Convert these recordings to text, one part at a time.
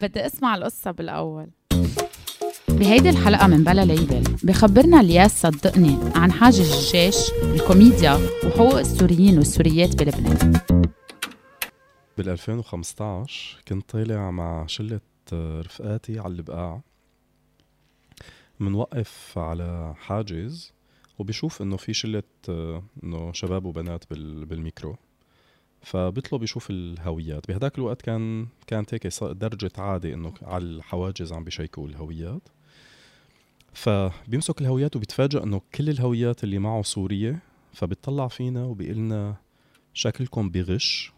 بدي أسمع القصة بالأول. بهيدي الحلقة من بلا label بخبرنا الياس صدقني عن حاجز الجيش الكوميديا وحقوق السوريين والسوريات بلبنان. بال 2015 كنت طالع مع شلة رفقاتي على البقاع. منوقف على حاجز وبيشوف إنه في شلة إنه شباب وبنات بالميكرو. فبيطلب يشوف الهويات. بهداك الوقت كان كانت هيك درجة عادة إنه على الحواجز عم بيشيكوا الهويات. فبيمسك الهويات وبيتفاجئ إنه كل الهويات اللي معه سورية فبيطلع فينا وبيقول لنا شكلكم بغش.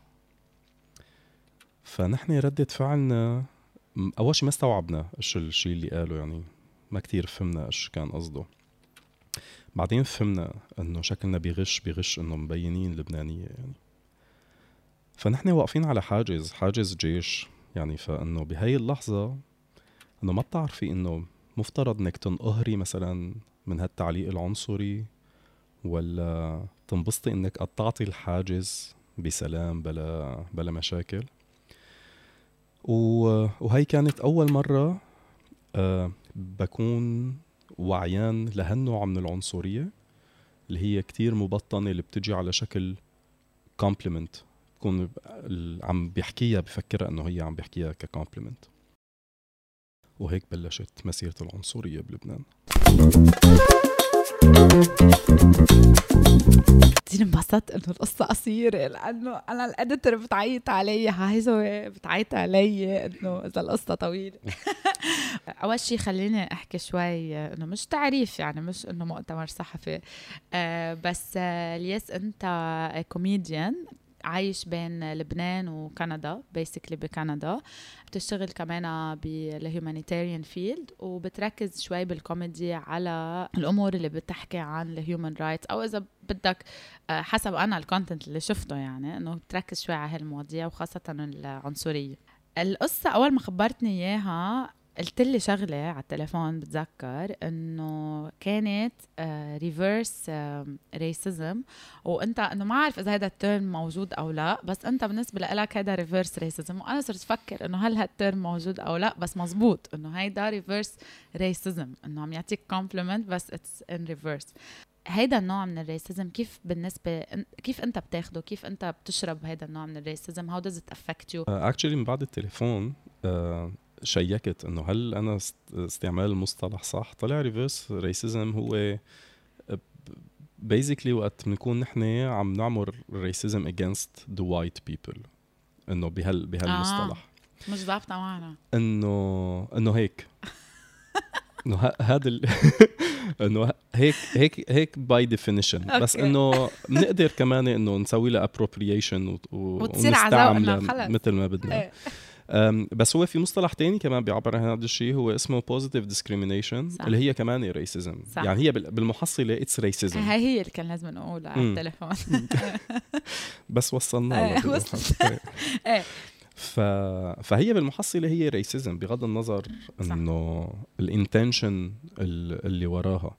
فنحن ردة فعلنا أول شيء ما استوعبنا إيش الشيء اللي قاله يعني ما كتير فهمنا إيش كان قصده. بعدين فهمنا إنه شكلنا بغش بغش إنه مبينين لبنانية يعني. فنحن واقفين على حاجز حاجز جيش. يعني فإنه بهي اللحظة إنه ما بتعرفي إنه مفترض إنك تنقهري مثلا من هالتعليق العنصري ولا تنبسطي إنك قطعتي الحاجز بسلام بلا بلا مشاكل. وهي كانت أول مرة أه بكون وعيان لهالنوع من العنصرية اللي هي كتير مبطنة اللي بتجي على شكل compliment بكون عم بيحكيها بفكرها إنه هي عم بيحكيها ك compliment وهيك بلشت مسيرة العنصرية بلبنان. كثير انبسطت إنه القصة قصيرة لأنه أنا ال editor بتعيط علي هايزو بتعيط علي إنه إذا القصة طويلة. أول شيء خليني أحكي شوي إنه مش تعريف يعني مش إنه مؤتمر صحفي. أه بس الياس أنت كوميديان عايش بين لبنان وكندا basically بكندا. بتشتغل كمان بال humanitarian field وبتركز شوي بالكوميدي على الأمور اللي بتحكي عن ال human rights أو إذا بدك آه، حسب أنا ال content اللي شفته يعني إنه بتركز شوي على هالمواضيع وخاصة العنصرية. القصة أول ما خبرتني إياها قلت لي شغلة على التليفون بتذكر إنه كانت reverse racism وأنت إنه ما عارف إذا هذا ال term موجود أو لا بس أنت بالنسبة لك هذا reverse racism وأنا صرت أفكر إنه هل هال term موجود أو لا بس مزبوط إنه هيدا reverse racism إنه عم يعطيك compliment بس it's in reverse هيدا النوع من ال racism كيف بالنسبة كيف أنت بتاخده؟ كيف أنت بتشرب هيدا النوع من ال racism how does it affect you actually من بعد التليفون uh, شيكت إنه هل أنا استعمال المصطلح صح؟ طلع reverse racism هو basically وقت بنكون نحن عم نعمل racism against the white people إنه بهال بهالمصطلح آه. مش ضابطه معنا إنه إنه هيك. إنه هذا ال... إنه هيك هيك هيك by definition بس إنه بنقدر كمان إنه نسوي لها appropriation وتصير ونستعملها مثل ما بدنا. إيه. بس هو في مصطلح تاني كمان بيعبر عن هذا الشيء هو اسمه positive discrimination اللي هي كمان racism يعني هي بالمحصلة it's racism هي هي اللي كان لازم نقولها على التليفون. بس وصلنا إيه، إيه. ف... فهي بالمحصلة هي racism بغض النظر إنه ال intention اللي وراها.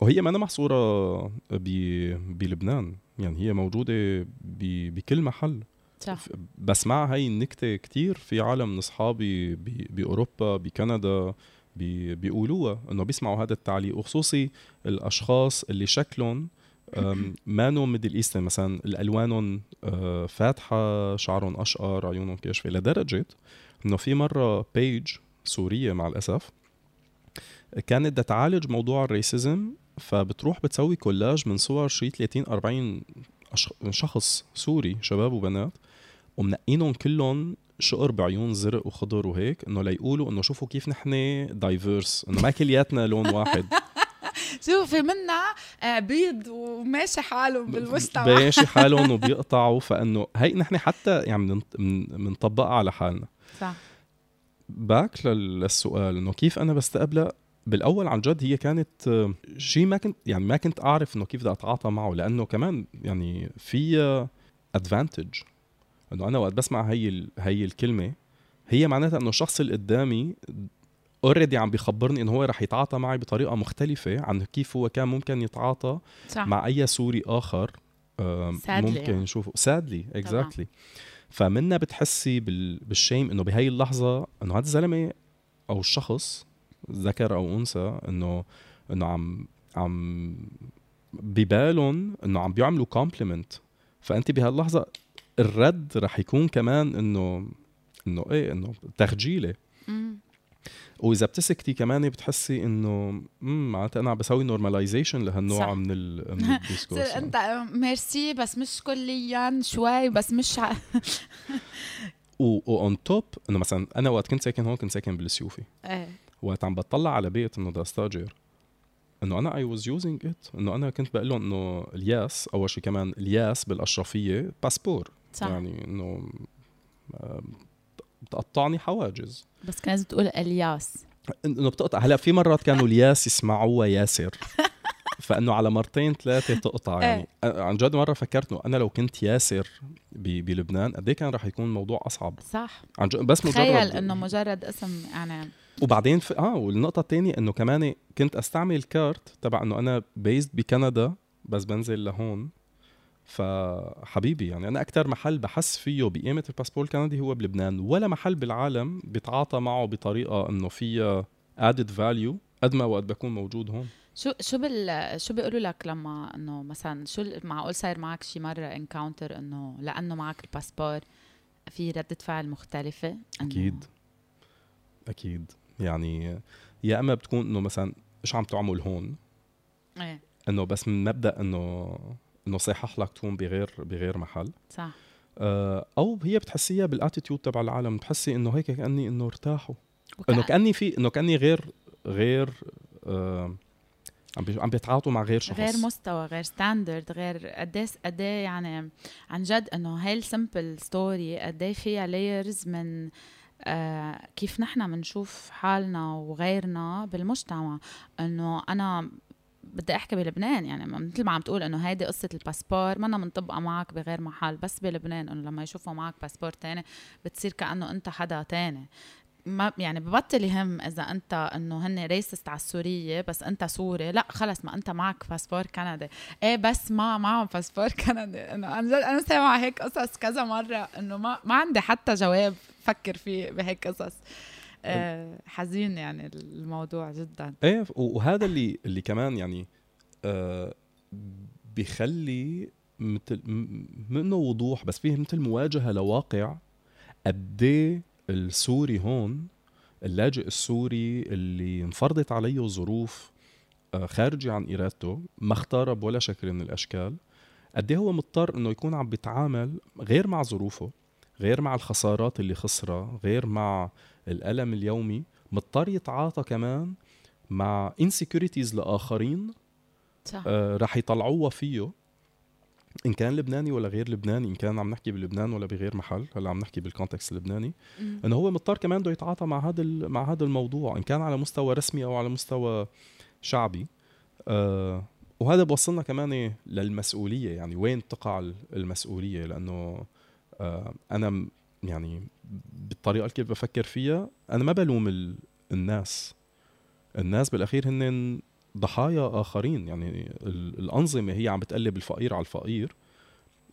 وهي ما محصوره ب... بلبنان. يعني هي موجودة ب... بكل محل. صح. بسمع هاي النكتة كتير في عالم من أصحابي بأوروبا بكندا بيقولوها إنه بيسمعوا هذا التعليق وخصوصي الأشخاص اللي شكلهم مانو Middle Eastern مثلا الألوانهم آه، فاتحة شعرهم أشقر عيونهم كاشفه لدرجة إنه في مرة page سورية مع الأسف كانت بدها تعالج موضوع ال racism فبتروح بتسوي كولاج من صور شي 30 40 شخص سوري شباب وبنات ومنقينهم كلهم شقر بعيون زرق وخضر وهيك إنه ليقولوا إنه شوفوا كيف نحن diverse إنه ما كلياتنا لون واحد. شوفوا في منا آه، بيض وماشي حالهم بالمجتمع ماشي حالهم وبيقطعوا فإنه هي نحن حتى يعني بنطبقها على حالنا. صح. back للسؤال إنه كيف أنا بستقبلها؟ بالأول عن جد هي كانت آه، شيء ما كنت يعني ما كنت أعرف إنه كيف بدي أتعاطى معه لأنه كمان يعني في advantage إنه أنا وقت بسمع هي هي الكلمة هي معناتها إنه الشخص اللي قدامي already عم بيخبرني إنه هو رح يتعاطى معي بطريقة مختلفة عن كيف هو كان ممكن يتعاطى صح. مع أي سوري آخر ممكن نشوفه sadly exactly فمنا بتحسي بال shame إنه بهي اللحظة إنه هذا الزلمة أو الشخص ذكر أو أنثى إنه إنه عم عم ببالهم إنه عم بيعملوا compliment فأنت بهاللحظة الرد رح يكون كمان إنه إنه إيه إنه تخجيلة. وإذا بتسكتي كمان بتحسي إنه امم معناتها أنا عم بسوي normalization لهالنوع صح. من ال من ال discourse أنت ميرسي بس مش كليا شوي بس مش ع... و on top إنه مثلا أنا وقت كنت ساكن هون كنت ساكن بالسيوفي. إيه. وقت عم بطلع على بيت إنه بدي استاجر إنه أنا I was using it إنه أنا كنت بقول لهم إنه الياس أول شيء كمان الياس بالأشرفية باسبور صح. يعني إنه بتقطعني حواجز. بس كان لازم تقول الياس. إنه بتقطع. هلأ في مرات كانوا الياس يسمعوها ياسر فإنه على مرتين ثلاثة تقطع يعني. إيه. عن جد مرة فكرت إنه أنا لو كنت ياسر بلبنان قد إيه كان رح يكون الموضوع أصعب. صح. عن جد بس مجرد تخيل إنه مجرد اسم يعني. وبعدين في آه والنقطة الثانية إنه كمان كنت أستعمل ال card تبع إنه أنا based بكندا بس بنزل لهون. فحبيبي يعني أنا أكثر محل بحس فيه بقيمة الباسبور الكندي هو بلبنان ولا محل بالعالم بيتعاطى معه بطريقة إنه فيها added value قد ما وقت بكون موجود هون. شو شو بال شو بيقولوا لك لما إنه مثلا شو معقول صاير معك شي مرة encounter إنه لأنه معك الباسبور في ردة فعل مختلفة؟ أكيد. أكيد. يعني يا إما بتكون إنه مثلا إيش عم تعمل هون؟ إيه. إنه بس من مبدأ إنه انه صيحح لك تكون بغير بغير محل. صح. آه أو هي بتحسيها بال attitude تبع العالم بتحسي إنه هيك كأني إنه ارتاحوا. إنه كأني في إنه كأني غير غير آه عم عم بيتعاطوا مع غير شخص. غير مستوى غير standard غير قديش قد يعني عن جد إنه هاي ال simple story قد فيها layers من آه كيف نحن بنشوف حالنا وغيرنا بالمجتمع. إنه أنا بدي أحكي بلبنان يعني مثل ما عم تقول إنه هيدي قصة الباسبور منا منطبقة معك بغير محل بس بلبنان إنه لما يشوفوا معك باسبور تاني بتصير كأنه أنت حدا تاني. ما يعني ببطل يهم إذا أنت إنه هن racist على السورية بس أنت سوري لا خلص ما أنت معك باسبور كندي إيه بس ما معهم باسبور كندي إنه أنا أنا سامعة هيك قصص كذا مرة إنه ما ما عندي حتى جواب فكر فيه بهيك قصص. آه حزين يعني الموضوع جدا. إيه وهذا اللي اللي كمان يعني آه بيخلي مثل منه وضوح بس فيه مثل مواجهة لواقع قد إيه السوري هون اللاجئ السوري اللي انفرضت عليه ظروف آه، خارجة عن إرادته ما اختارها بولا شكل من الأشكال قد إيه هو مضطر إنه يكون عم بيتعامل غير مع ظروفه. غير مع الخسارات اللي خسرها غير مع الألم اليومي مضطر يتعاطى كمان مع انسكيورتيز لآخرين صح. آه رح يطلعوها فيه إن كان لبناني ولا غير لبناني إن كان عم نحكي بلبنان ولا بغير محل هلا عم نحكي بالكونتكست اللبناني إنه هو مضطر كمان بده يتعاطى مع هذا مع هذا الموضوع إن كان على مستوى رسمي أو على مستوى شعبي آه وهذا بوصلنا كمان للمسؤولية يعني وين تقع المسؤولية لأنه أنا يعني بالطريقة اللي كيف بفكر فيها أنا ما بلوم الناس. الناس بالأخير هن ضحايا آخرين. يعني الأنظمة هي عم بتقلب الفقير على الفقير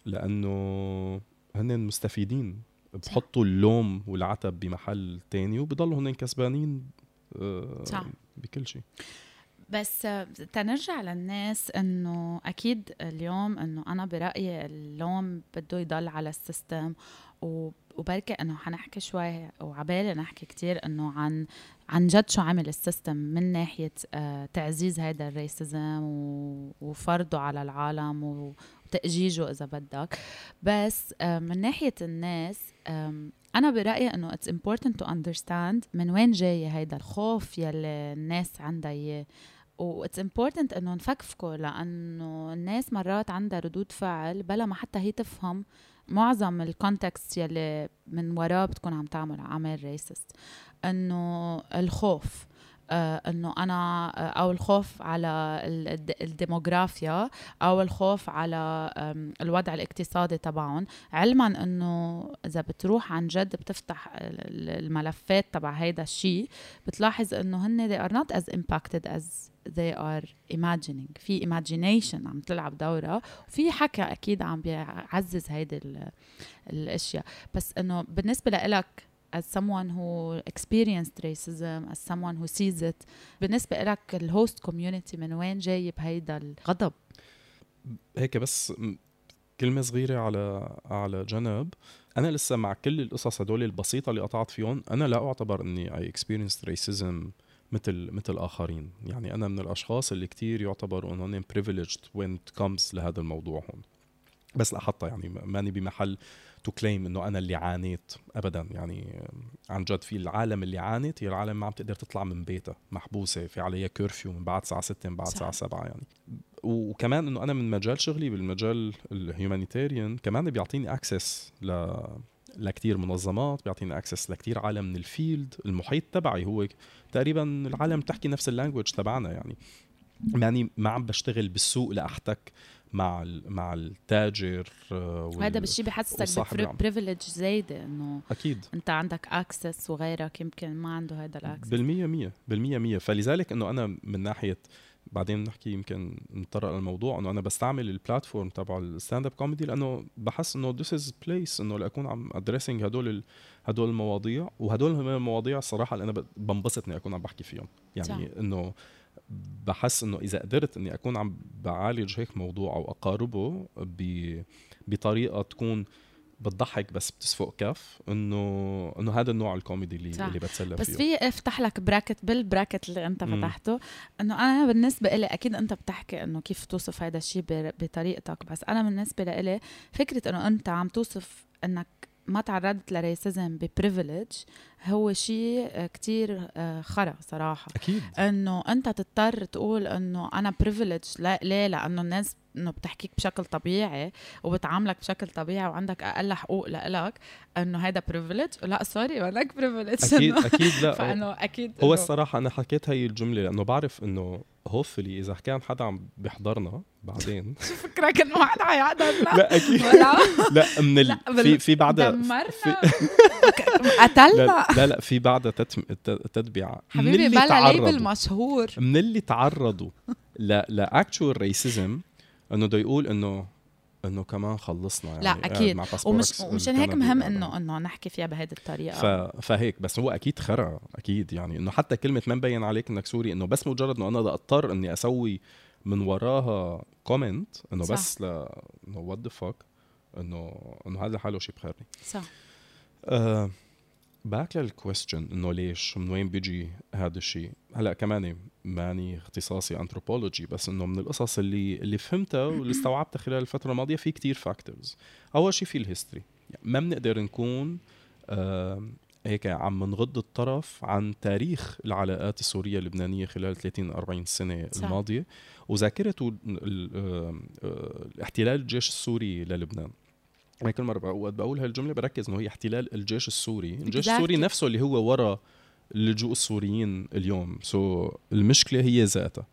لأنه هن مستفيدين. بحطوا اللوم والعتب بمحل تاني وبضلوا هن كسبانين آه، صح. بكل شيء. بس تنرجع للناس إنه أكيد اليوم إنه أنا برأيي اللوم بده يضل على السيستم وبركي إنه حنحكي شوي وعبالي نحكي كتير إنه عن عن جد شو عمل ال system من ناحية آه تعزيز هذا ال racism وفرضه على العالم وتأجيجه إذا بدك. بس آه من ناحية الناس أنا برأيي إنه it's important to understand من وين جاي هيدا الخوف يلي الناس عندها إياه. و it's important إنه نفكفكه لأنه الناس مرات عندها ردود فعل بلا ما حتى هي تفهم معظم ال context يلي من وراه بتكون عم تعمل عمل racist إنه الخوف إنه أنا آه أو الخوف على الديموغرافيا أو الخوف على الوضع الاقتصادي تبعهم. علما إنه إذا بتروح عن جد بتفتح الملفات تبع هيدا الشيء بتلاحظ إنه هن they are not as impacted as they are imagining. في imagination عم تلعب دورها وفي حكى أكيد عم بيعزز هيدي الأشياء. بس إنه بالنسبة لإلك as someone who experienced racism as someone who sees it. بالنسبة لك ال host community من وين جاي بهيدا الغضب؟ هيك بس كلمة صغيرة على على جنب. أنا لسه مع كل القصص هدول البسيطة اللي قطعت فيهم أنا لا أعتبر إني I experienced racism مثل مثل آخرين. يعني أنا من الأشخاص اللي كتير يعتبروا إنهم privileged when it comes لهذا الموضوع هون. بس لاحظتها يعني ماني بمحل to claim إنه أنا اللي عانيت ابدا. يعني عن جد في العالم اللي عانت هي العالم ما عم تقدر تطلع من بيتها محبوسة في عليها curfew من بعد الساعة 6 من بعد الساعة 7 يعني. وكمان إنه أنا من مجال شغلي بالمجال ال humanitarian كمان بيعطيني access ل لكتير منظمات بيعطينا access لكتير عالم من ال field المحيط تبعي هو تقريبا العالم تحكي نفس ال language تبعنا يعني. يعني ما عم بشتغل بالسوق لأحتك. مع مع التاجر آه، وهذا بالشيء بحسسك privilege زايده إنه أكيد. أنت عندك access وغيرك يمكن ما عنده هذا ال access بالمية مية بالمية مية. فلذلك إنه أنا من ناحية بعدين نحكي يمكن نتطرق للموضوع إنه أنا بستعمل ال platform تبع ال stand-up comedy لأنه بحس إنه this is a place إنه لأكون عم addressing هدول هدول المواضيع. وهدول المواضيع الصراحه اللي أنا بنبسط إني أكون عم بحكي فيهم. يعني إنه بحس إنه إذا قدرت إني أكون عم بعالج هيك موضوع أو أقاربه بطريقة تكون بتضحك بس بتسفق كف إنه إنه هذا النوع الكوميدي اللي صح. اللي بتسلى بس فيه. بس في افتح لك bracket بال bracket اللي أنت فتحته. إنه أنا بالنسبة لي أكيد أنت بتحكي إنه كيف توصف هذا الشيء بطريقتك بس أنا بالنسبة لي فكرة إنه أنت عم توصف إنك ما تعرضت ل racism ب privilege هو شيء كتير آه، خرا صراحة. أكيد. إنه أنت تضطر تقول إنه أنا privileged لا ليه؟ لأنه الناس إنه بتحكيك بشكل طبيعي وبتعاملك بشكل طبيعي وعندك أقل حقوق لإلك إنه هذا privilege لا sorry مالك privileged أكيد أكيد لا. فإنه أكيد هو الصراحة أنا حكيت هي الجملة لأنه بعرف إنه hopefully إذا كان حدا عم بيحضرنا بعدين. شو فكرك إنه حدا حيحضرنا لا أكيد. لا من ال... في في بعدها دمرنا. قتلنا. لا لا في بعدها تتبع حبيبي بلا ليبل مشهور. من اللي تعرضوا لاكتشوال ريسيزم إنه بده يقول إنه إنه كمان خلصنا يعني لا أكيد. ومش ومشان هيك مهم إنه إنه نحكي فيها بهذه الطريقة. ف... فهيك بس هو أكيد خرع أكيد يعني إنه حتى كلمة ما مبين عليك إنك سوري إنه بس مجرد إنه أنا بدي أضطر إني أسوي من وراها كومنت إنه بس ل إنه what the fuck إنه إنه هذا لحاله شيء بخيرني صح. آه. back لل question انه ليش من وين بيجي هذا الشيء هلأ كمان ماني اختصاصي انثروبولوجي بس انه من القصص اللي اللي فهمتها واللي استوعبتها خلال الفترة الماضية في كتير factors أول شيء في ال history يعني ما بنقدر نكون آه هيك عم نغض الطرف عن تاريخ العلاقات السورية اللبنانية خلال 30 40 سنة صح. الماضية. وذاكره احتلال الجيش السوري للبنان. أنا كل مرة وقت بقول هالجملة بركز إنه هي احتلال الجيش السوري. الجيش السوري نفسه اللي هو ورا اللجوء السوريين اليوم. so, المشكلة هي ذاتها.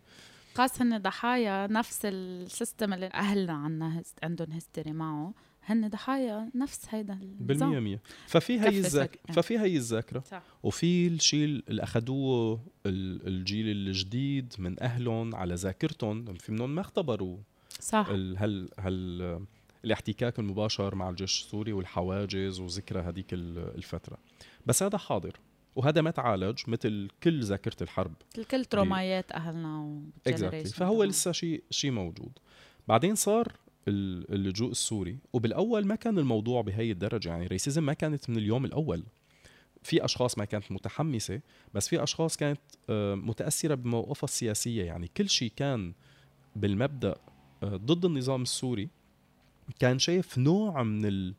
خاص هن ضحايا نفس ال system اللي أهلنا عنا عندهم history معه هن ضحايا نفس هيدا بالمية مية. ففي هي الذاك ففي هي الذاكرة. وفي الشيء اللي أخذوه الجيل الجديد من أهلهم على ذاكرتهم. في منهم ما اختبروا صح. هل هل الاحتكاك المباشر مع الجيش السوري والحواجز وذكرى هذيك الفترة. بس هذا حاضر وهذا ما تعالج مثل كل ذاكرة الحرب. كل ترومايات أهلنا exactly. فهو لسه شيء شيء موجود. بعدين صار اللجوء السوري وبالأول ما كان الموضوع بهي الدرجة. يعني ريسيزم ما كانت من اليوم الأول. في أشخاص ما كانت متحمسة بس في أشخاص كانت آه، متأثرة بموقفها السياسية. يعني كل شيء كان بالمبدأ آه، ضد النظام السوري. كان شايف نوع من ال...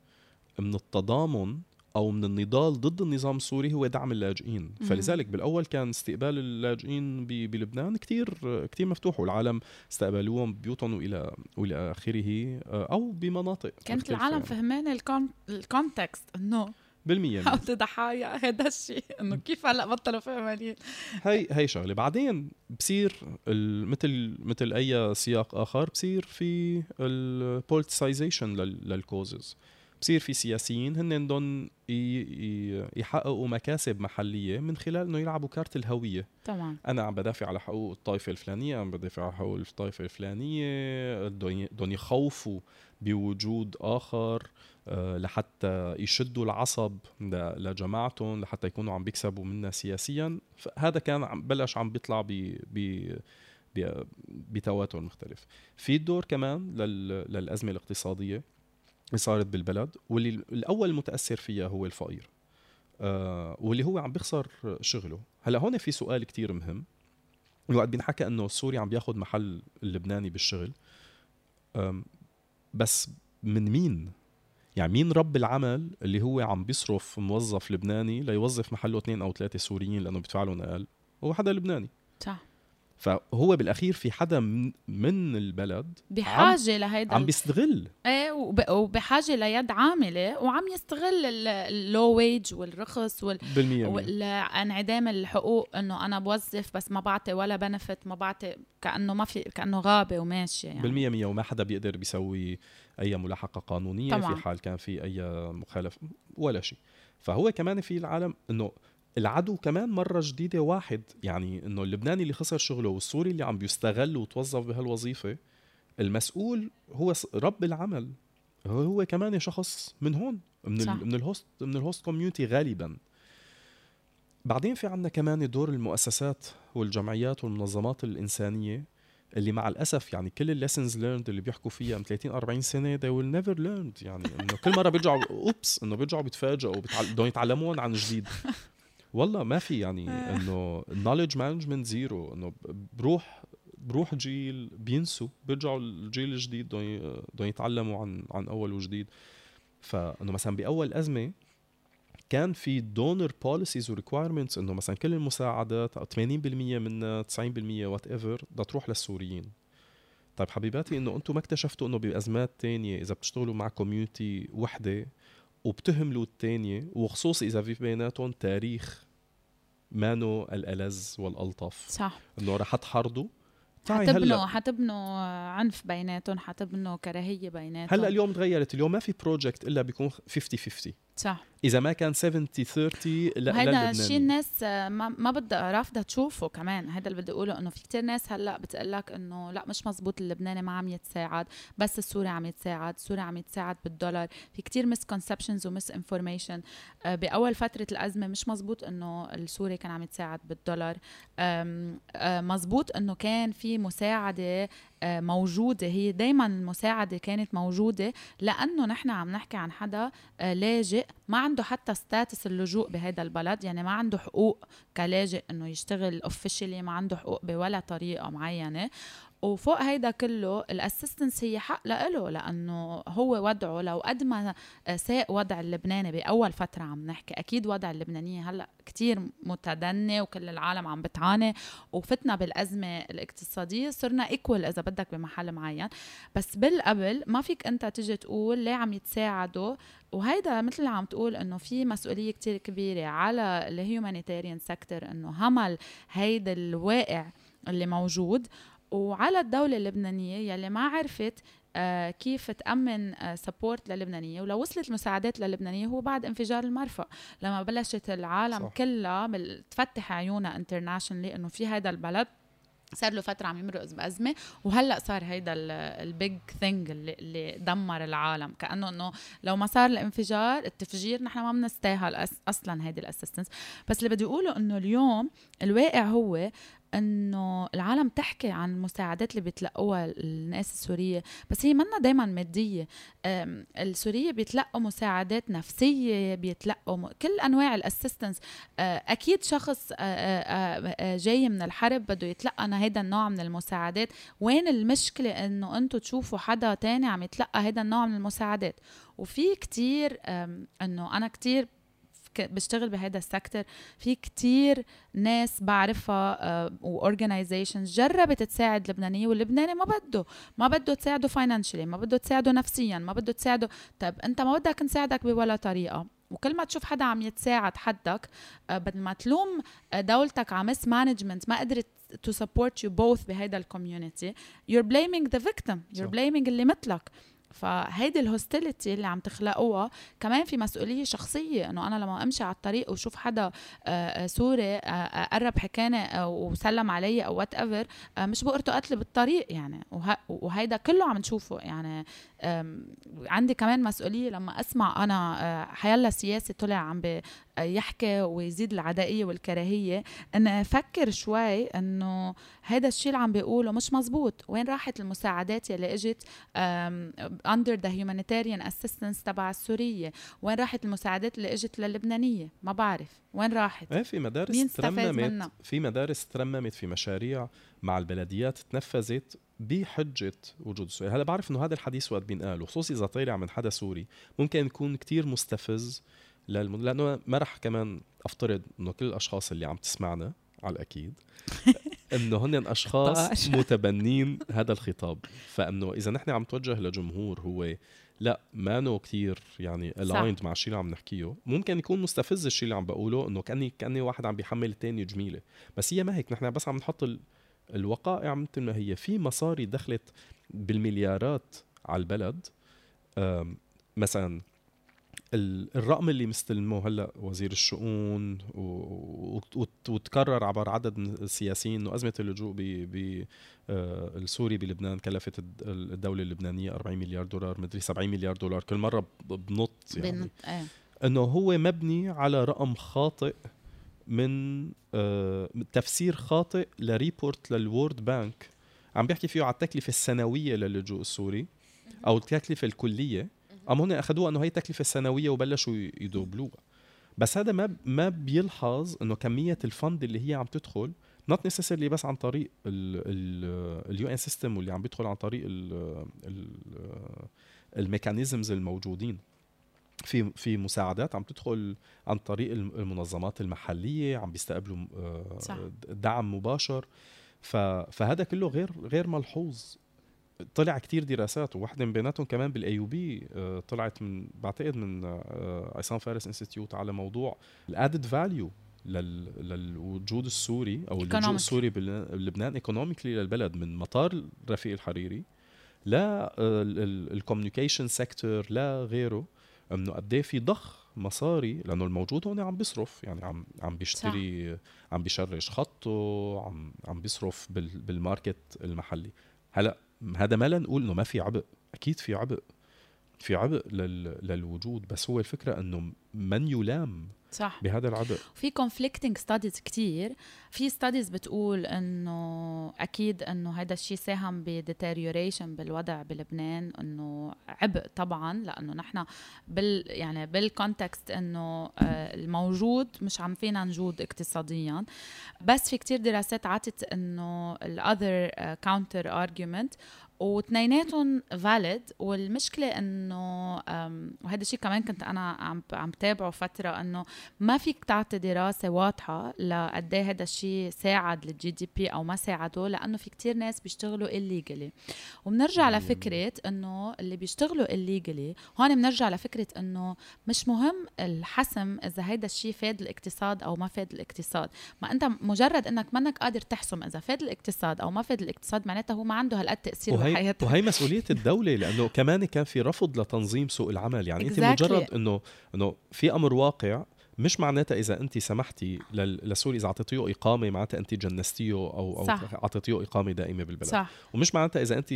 من التضامن أو من النضال ضد النظام السوري هو دعم اللاجئين. فلذلك بالأول كان استقبال اللاجئين بلبنان كثير كثير مفتوح والعالم استقبلوهم ببيوتهم والى والى آخره أو بمناطق. كانت العالم فهمان ال con... ال context إنه بالمية عودة ضحايا هذا الشيء. إنه كيف هلا بطلوا فهمانين هي هي شغلة. بعدين بصير مثل مثل أي سياق آخر بصير في ال politicization لل causes بصير في سياسيين هن بدهم يحققوا مكاسب محلية من خلال إنه يلعبوا card الهوية. تمام. أنا عم بدافع على حقوق الطائفة الفلانية عم بدافع على حقوق الطائفة الفلانية بدهم يخوفوا بوجود آخر. لحتى يشدوا العصب لجماعتهم لحتى يكونوا عم بيكسبوا منا سياسيا. فهذا كان بلش عم بيطلع ب بتواتر مختلف. في الدور كمان للأزمة الاقتصادية اللي صارت بالبلد واللي الأول المتاثر فيها هو الفقير آه واللي هو عم بيخسر شغله. هلا هون في سؤال كتير مهم. الوقت بينحكى إنه السوري عم بياخذ محل اللبناني بالشغل بس من مين يعني مين رب العمل اللي هو عم بيصرف موظف لبناني ليوظف محله اثنين أو ثلاثة سوريين لأنه بيدفع لهم أقل؟ هو حدا لبناني. صح. فهو بالأخير في حدا من البلد بحاجة لهيدا عم بيستغل. إيه وبحاجة ليد عاملة وعم يستغل ال low wage والرخص وال وانعدام الحقوق إنه أنا بوظف بس ما بعطي ولا بنفت ما بعطي كأنه ما في كأنه غابة وماشية يعني. بالمية مية وما حدا بيقدر بيسوي أي ملاحقة قانونية طبعا. في حال كان في أي مخالفه ولا شيء. فهو كمان في العالم إنه العدو كمان مرة جديدة واحد يعني إنه اللبناني اللي خسر شغله والسوري اللي عم بيستغل وتوظف بهالوظيفة المسؤول هو رب العمل. هو هو كمان شخص من هون من صح. من ال host من ال host community غالبا. بعدين في عندنا كمان دور المؤسسات والجمعيات والمنظمات الإنسانية اللي مع الأسف يعني كل ال lessons learned اللي بيحكوا فيها من 30 40 سنة they will never learned يعني إنه كل مرة بيرجعوا oops إنه بيرجعوا بيتفاجئوا بدهم يتعلمون عن جديد. والله ما في يعني آه. إنه ال knowledge management zero إنه بروح بروح جيل بينسوا بيرجعوا الجيل الجديد بدهم يتعلموا عن عن أول وجديد فإنه مثلا بأول أزمة كان في donor policies و requirements إنه مثلا كل المساعدات 80% منها 90% whatever بدها تروح للسوريين طيب حبيباتي إنه أنتم ما اكتشفتوا إنه بأزمات تانية إذا بتشتغلوا مع community وحدة وبتهملوا الثانية وخصوصي إذا في بيناتهم تاريخ مانو الألذ والألطف. صح. إنه رح تحرضوا. حتبنوا حتبنوا عنف بيناتهم حتبنوا كراهية بيناتهم. هلأ اليوم تغيرت. اليوم ما في project إلا بيكون 50 50 صح. إذا ما كان 70 30 لا هذا الشيء الناس ما, ما بدها رافضه تشوفه كمان. هذا اللي بدي أقوله إنه في كتير ناس هلأ بتقول لك إنه لأ مش مزبوط اللبناني ما عم يتساعد بس السوري عم يتساعد السوري عم يتساعد بالدولار. في كتير misconceptions و misinformation بأول فترة الأزمة مش مزبوط إنه السوري كان عم يتساعد بالدولار. آه، مزبوط إنه كان في مساعدة آه، موجودة. هي دايما المساعدة كانت موجودة لأنه نحن عم نحكي عن حدا آه، لاجئ ما عنده حتى status اللجوء بهذا البلد يعني ما عنده حقوق كلاجئ إنه يشتغل officially ما عنده حقوق بولا طريقة معينة. وفوق هيدا كله ال assistance هي حق لإله لأنه هو وضعه لو قد ما ساء وضع اللبناني بأول فترة عم نحكي أكيد وضع اللبنانية هلأ كتير متدني وكل العالم عم بتعاني وفتنا بالأزمة الاقتصادية صرنا equal إذا بدك بمحل معين. بس بالقبل ما فيك أنت تيجي تقول ليه عم يتساعدوا؟ وهيدا مثل اللي عم تقول إنه في مسؤولية كتير كبيرة على ال humanitarian sector إنه همل هيدا الواقع اللي موجود. وعلى الدولة اللبنانية يلي ما عرفت آه كيف تأمن آه support للبنانية. ولو وصلت المساعدات للبنانية هو بعد انفجار المرفأ. لما بلشت العالم صح. كلها تفتح عيونها internationally إنه في هذا البلد. صار له فترة عم يمرق بازمه وهلأ صار هيدا ال big thing اللي, اللي دمر العالم. كأنه إنه لو ما صار الانفجار التفجير نحن ما بنستاهل أصلا هيدي ال assistance بس اللي بدي أقوله إنه اليوم الواقع هو إنه العالم تحكي عن المساعدات اللي بيتلقوها الناس السورية بس هي منا دائما مادية. السورية بيتلقوا مساعدات نفسية بيتلقوا كل أنواع ال assistance أكيد شخص جاي من الحرب بده يتلقى هذا النوع من المساعدات. وين المشكلة إنه أنتم تشوفوا حدا تاني عم يتلقى هذا النوع من المساعدات؟ وفي كتير إنه أنا كتير بشتغل بهذا ال sector. في كتير ناس بعرفها uh, و organizations جربت تساعد لبنانية واللبناني ما بده ما بده تساعده financially ما بده تساعده نفسيا ما بده تساعده. طيب أنت ما بدك نساعدك بولا طريقة. وكل ما تشوف حدا عم يتساعد حدك آه، بدل ما تلوم دولتك على mismanagement ما قدرت to support you both بهيدا ال community you're blaming the victim you're blaming اللي مثلك. فهيدي ال hostility اللي عم تخلقوها كمان في مسؤولية شخصية إنه أنا لما أمشي على الطريق وشوف حدا آه، آه، سوري آه، قرب حكاني وسلم علي أو whatever مش بفرته قتل بالطريق يعني. وهيدا كله عم نشوفه يعني. عندي كمان مسؤولية لما أسمع أنا حيلا سياسي طلع عم يحكي ويزيد العدائية والكراهية. ان أفكر شوي إنه هذا الشيء اللي عم بيقوله مش مزبوط. وين راحت المساعدات يلي إجت under the humanitarian assistance تبع السورية؟ وين راحت المساعدات اللي إجت للبنانية؟ ما بعرف. وين راحت؟ إيه في مدارس ترممت. في مدارس ترممت في مشاريع مع البلديات تنفذت بحجة وجود السوري هلا بعرف إنه هذا الحديث وقت بينقال وخصوصي إذا طالع من حدا سوري ممكن يكون كتير مستفز للم... لأنه ما رح كمان أفترض إنه كل الأشخاص اللي عم تسمعنا على الأكيد إنه هن أشخاص متبنين هذا الخطاب. فإنه إذا نحن عم توجه لجمهور هو لا مانو كثير يعني aligned مع الشيء اللي عم نحكيه. ممكن يكون مستفز الشيء اللي عم بقوله إنه كاني كأني واحد عم بيحمل الثاني جميلة. بس هي ما هيك نحن بس عم نحط الوقائع مثل ما هي. في مصاري دخلت بالمليارات على البلد مثلا الرقم اللي مستلمه هلأ وزير الشؤون وتكرر عبر عدد من السياسيين انه ازمه اللجوء ب آه، السوري بلبنان كلفت الدولة اللبنانية 40 مليار دولار مدري 70 مليار دولار كل مرة بنط يعني إيه. إنه هو مبني على رقم خاطئ من آه، تفسير خاطئ ل report لل World Bank عم بيحكي فيه على التكلفة السنوية للجوء السوري أو التكلفة الكلية اما هون أخذوها إنه هي التكلفه السنويه وبلشوا يدوبلوها. بس هذا ما ما بيلحظ إنه كمية ال fund اللي هي عم تدخل not necessarily بس عن طريق ال UN system واللي عم بيدخل عن طريق ال mechanisms الموجودين. في في مساعدات عم تدخل عن طريق المنظمات المحلية عم بيستقبلوا آه،. دعم مباشر. فهذا كله غير غير ملحوظ. طلع كتير دراسات وواحدة من بيناتهم كمان بال AUB طلعت من بعتقد من آه، عصام فارس Institute على موضوع ال added value للوجود السوري أو اللجوء السوري بلبنان economically للبلد من مطار رفيق الحريري لا ال communication sector لا غيره أنه قد إيه في ضخ مصاري لأنه الموجود هون عم بيصرف يعني عم عم بيشتري صح. عم بيشرج خطه عم عم بيصرف بال market المحلي هلأ هذا ما لنقول إنه ما في عبء. أكيد في عبء. في عبء لل... للوجود. بس هو الفكرة إنه من يلام صح. بهذا العبء في conflicting studies كتير. في studies بتقول إنه أكيد إنه هذا الشيء ساهم ب deterioration بالوضع بلبنان إنه عبء طبعا لأنه نحن بال يعني بال context إنه آه، الموجود مش عم فينا نجود اقتصاديا. بس في كتير دراسات عطت إنه ال other counter argument واثنيناتهم valid والمشكلة إنه وهذا الشيء كمان كنت أنا عم عم تابعه فترة إنه ما فيك تعطي دراسة واضحة لقد إيه هذا الشيء ساعد للجي دي بي أو ما ساعده لأنه في كتير ناس بيشتغلوا illegally. وبنرجع لفكرة إنه اللي بيشتغلوا illegally هون بنرجع لفكرة إنه مش مهم الحسم إذا هذا الشيء فاد الاقتصاد أو ما فاد الاقتصاد. ما أنت مجرد إنك منك قادر تحسم إذا فاد الاقتصاد أو ما فاد الاقتصاد معناتها هو ما عنده هالقد تأثير وهي بحياتك وهي مسؤولية الدولة لأنه كمان كان في رفض لتنظيم سوق العمل يعني exactly. انت مجرد انه إنه في أمر واقع مش معناتها إذا انت سمحتي لسوري إذا اعطيتيه إقامة معناتها انت جنستيه أو أو اعطيتيه إقامة دائمة بالبلد. صح. ومش معناتها إذا انت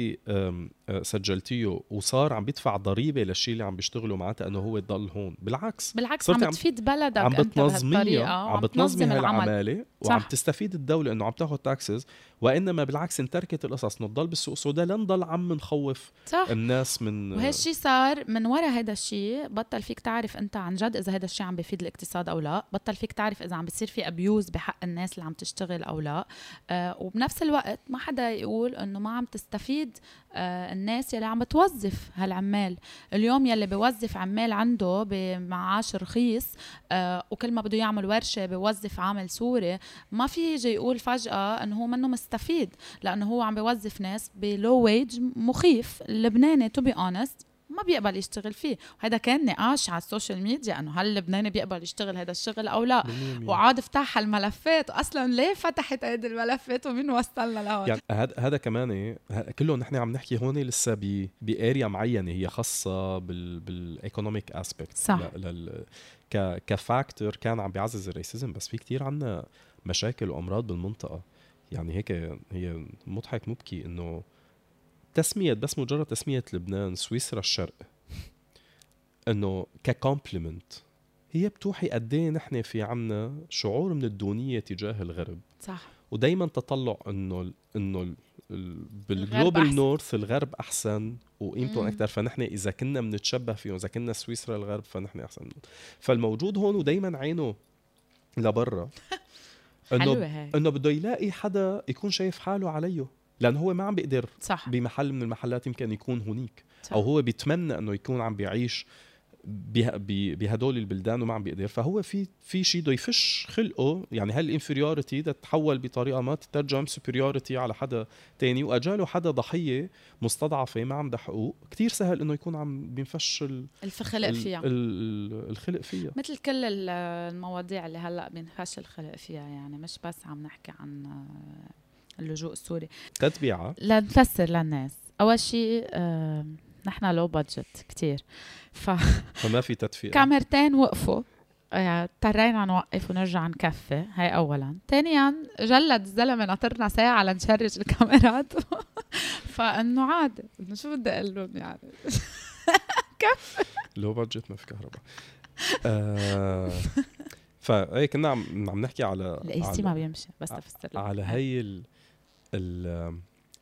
سجلتيه وصار عم بيدفع ضريبة للشيء اللي عم بيشتغله معناتها إنه هو ضل هون. بالعكس. بالعكس عم تفيد بلدك عم بتنظميها عم بتنظمي هالعماله وعم تستفيد الدولة إنه عم تاخذ taxes وإنما بالعكس انتركت القصص إنه تضل بالسوق السوداء لنضل عم نخوف صح. الناس من وهالشيء صار من وراء هذا الشيء. بطل فيك تعرف أنت عن جد إذا هذا الشيء عم بيفيد الاقتصاد أو لا بطل فيك تعرف إذا عم بيصير في abuse بحق الناس اللي عم تشتغل أو لا. آه وبنفس الوقت ما حدا يقول إنه ما عم تستفيد آه الناس يلي عم بتوظف هالعمال. اليوم يلي بيوظف عمال عنده بمعاش رخيص آه وكل ما بده يعمل ورشة بيوظف عامل سوري ما في يجي يقول فجأة إنه هو منه مستفيد لأنه هو عم بيوظف ناس ب low wage مخيف اللبناني to be honest ما بيقبل يشتغل فيه. وهذا كان نقاش على ال social media إنه هل لبناني بيقبل يشتغل هذا الشغل أو لا؟ وعاد فتح الملفات واصلا ليه فتحت هيدي الملفات ومين وصلنا لهون؟ يعني هذا هذا كمان كله نحن عم نحكي هون لسه ب area معينة هي خاصة بال بال economic aspect صح. لل... ك ك factor كان عم بيعزز ال racism بس في كتير عنا مشاكل وأمراض بالمنطقة. يعني هيك هي مضحك مبكي إنه تسمية بس مجرد تسمية لبنان سويسرا الشرق. إنه ك compliment هي بتوحي قد إيه نحن في عنا شعور من الدونية تجاه الغرب. صح. ودائما تطلع إنه إنه بال global north الغرب أحسن وقيمتهم أكثر فنحن إذا كنا بنتشبه فيهم اذا كنا سويسرا الغرب فنحن أحسن منهم فالموجود هون ودائما عينه لبرا. إنه إنه بده يلاقي حدا يكون شايف حاله عليه. لأنه هو ما عم بيقدر صح. بمحل من المحلات يمكن يكون هونيك. صح. أو هو بيتمنى إنه يكون عم بيعيش بهدول البلدان وما عم بيقدر. فهو في في شيء بده يفش خلقه. يعني هال inferiority تتحول بطريقة ما تترجم superiority على حدا تاني وأجاله حدا ضحية مستضعفة ما عندها حقوق كثير سهل إنه يكون عم بينفش الخلق فيها. الخلق فيها. مثل كل المواضيع اللي هلأ بينفش الخلق فيها يعني مش بس عم نحكي عن اللجوء السوري تتبيعة. لنفسر للناس. أول شيء آه نحن لو بادجت كتير. ف فما في تدفئة. كاميرتين وقفوا. آه، اضطرينا نوقف ونرجع نكفي. هاي اولا. ثانيا جلد الزلمة ناطرنا ساعة لنشرج الكاميرات. فإنه عادي إنه شو بدي أقول لهم يعني؟ كفي. low budget ما في كهرباء. آه فهي كنا عم عم نحكي على ال AC ما بيمشي بس تفسر على هي ال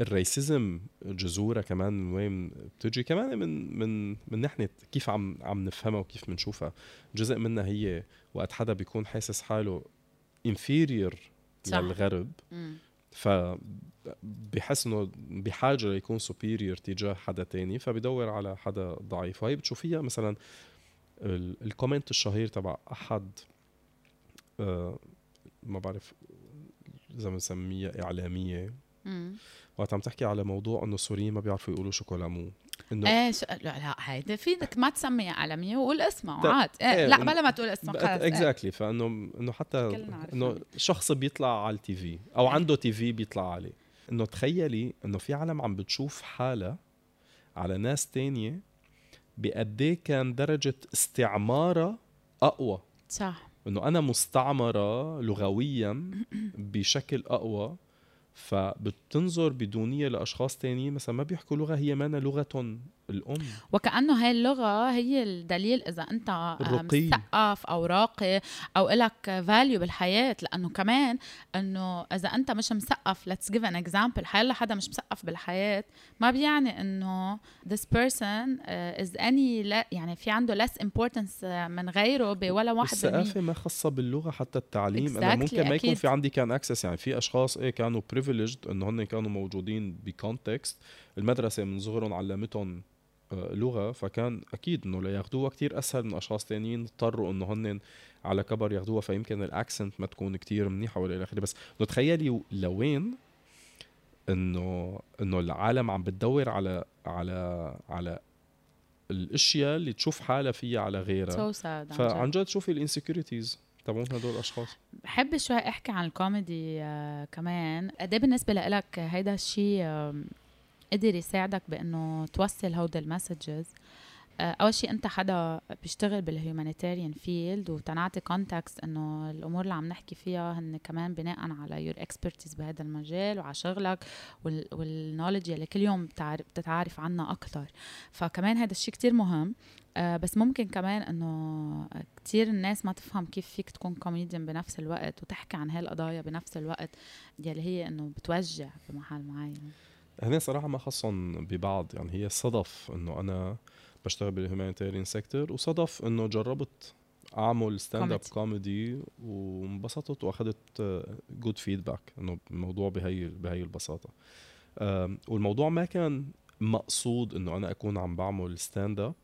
ال racism جذورها كمان من وين بتجي كمان من من من ناحية كيف عم عم نفهمها وكيف بنشوفها جزء منها هي وقت حدا بيكون حاسس حاله inferior للغرب ف بحس إنه بحاجة ليكون superior تجاه حدا تاني فبدور على حدا ضعيف. وهي بتشوفيها مثلا ال comment الشهير تبع أحد آه ما بعرف إذا بنسميها إعلامية وقت عم تحكي على موضوع إنه السوريين ما بيعرفوا يقولوا chocolat mou إنه إيه ش... لا لا هيدي فيك ما تسميها إعلامية وقول اسمها وعاد إيه, إيه لا بلا ما تقول اسمها خلص exactly exactly. فانه إنه حتى إنه شخص بيطلع على ال TV أو عنده TV بيطلع عليه. إنه تخيلي إنه في عالم عم بتشوف حالها على ناس تانية بقد إيه كان درجة استعمارها أقوى. صح. إنه أنا مستعمرة لغويا بشكل أقوى. فبتنظر بدونية لأشخاص تانيين مثلا ما بيحكوا لغة هي مانا لغتهم الأم. وكأنه هاي اللغة هي الدليل إذا أنت مثقف أو راقي أو إلك value بالحياة. لأنه كمان أنه إذا أنت مش مثقف let's give an example. حيلا حدا مش مثقف بالحياة ما بيعني أنه this person uh, is any يعني في عنده less importance من غيره بولا واحد الثقافة ما خاصة باللغة حتى التعليم. exactly. أنا ممكن ما يكون في عندي كان access يعني في أشخاص إيه كانوا privileged أنه هن كانوا موجودين ب context المدرسة من صغرهم علمتهم آه، لغة فكان أكيد إنه لياخذوها كتير أسهل من أشخاص تانيين اضطروا إنه هن على كبر ياخذوها فيمكن ال accent ما تكون كتير منيحة ولا إلى آخره. بس إنه تخيلي لوين إنه إنه العالم عم بتدور على على على الأشياء اللي تشوف حالها فيها على غيرها. So فعن جد. شوفي ال insecurities تبعون هدول الأشخاص. بحب شوي أحكي عن الكوميدي آه كمان. قد إيه بالنسبة لك هيدا الشيء آه قدر يساعدك بإنه توصل هود ال messages. آه، أول شيء أنت حدا بيشتغل بال humanitarian field وتنعطي context إنه الأمور اللي عم نحكي فيها هن كمان بناء على your expertise بهذا المجال وعلى شغلك وال knowledge يلي كل يوم بتتعرف عنها أكثر فكمان هذا الشيء كتير مهم. آه بس ممكن كمان إنه كتير الناس ما تفهم كيف فيك تكون كوميديان بنفس الوقت وتحكي عن هالقضايا بنفس الوقت يلي هي إنه بتوجع بمحل معين. هنا صراحة ما خصهم ببعض. يعني هي صدف إنه أنا بشتغل بال humanitarian sector وصدف إنه جربت أعمل stand-up comedy وانبسطت واخذت good feedback إنه الموضوع بهي بهي البساطة. والموضوع ما كان مقصود إنه أنا أكون عم بعمل stand-up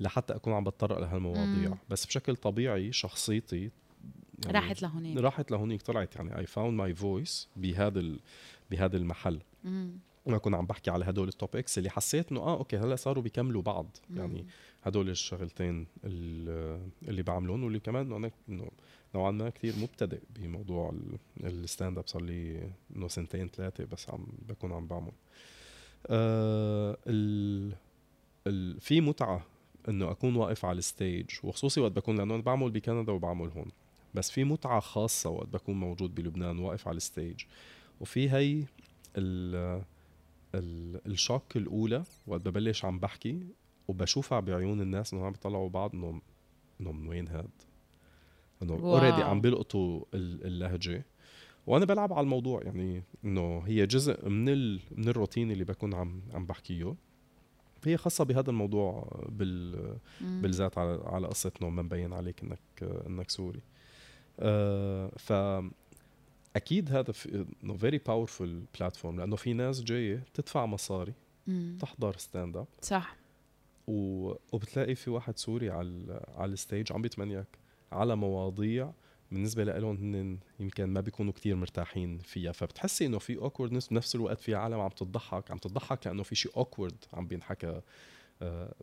لحتى أكون عم بتطرق لهالمواضيع. مم. بس بشكل طبيعي شخصيتي يعني راحت لهونيك. راحت لهونيك طلعت يعني I found my voice بهذا بهذا المحل. مم. ما كنت عم بحكي على هدول ال topics اللي حسيت إنه آه okay هلأ صاروا بيكملوا بعض. يعني هدول الشغلتين اللي بعملهم واللي كمان إنه إنه نوعا ما كثير مبتدئ بموضوع ال stand-up صار لي إنه سنتين ثلاثة بس عم بكون عم بعمل. آه ال ال في متعة إنه أكون واقف على ال stage وخصوصي وقت بكون لأنه أنا بعمل بكندا وبعمل هون. بس في متعة خاصة وقت بكون موجود بلبنان واقف على ال stage وفي هي ال ال shock الأولى وقت ببلش عم بحكي وبشوفها بعيون الناس انه عم بيطلعوا بعض إنه إنه من وين هاد إنه already عم بيلقطوا اللهجة وأنا بلعب على الموضوع يعني إنه هي جزء من ال... من الروتين اللي بكون عم عم بحكيه هي خاصة بهذا الموضوع بال مم. بالذات على على قصة انه ما مبين عليك إنك إنك سوري. آه ف أكيد هذا إنه very powerful platform لأنه في ناس جاية تدفع مصاري مم. تحضر stand-up صح. و... وبتلاقي في واحد سوري على على ال stage عم بيتمنيك على مواضيع بالنسبة لهم هن يمكن ما بيكونوا كتير مرتاحين فيها. فبتحسي إنه في awkwardness بنفس الوقت في عالم عم تضحك عم تضحك لأنه في شيء awkward عم بينحكى.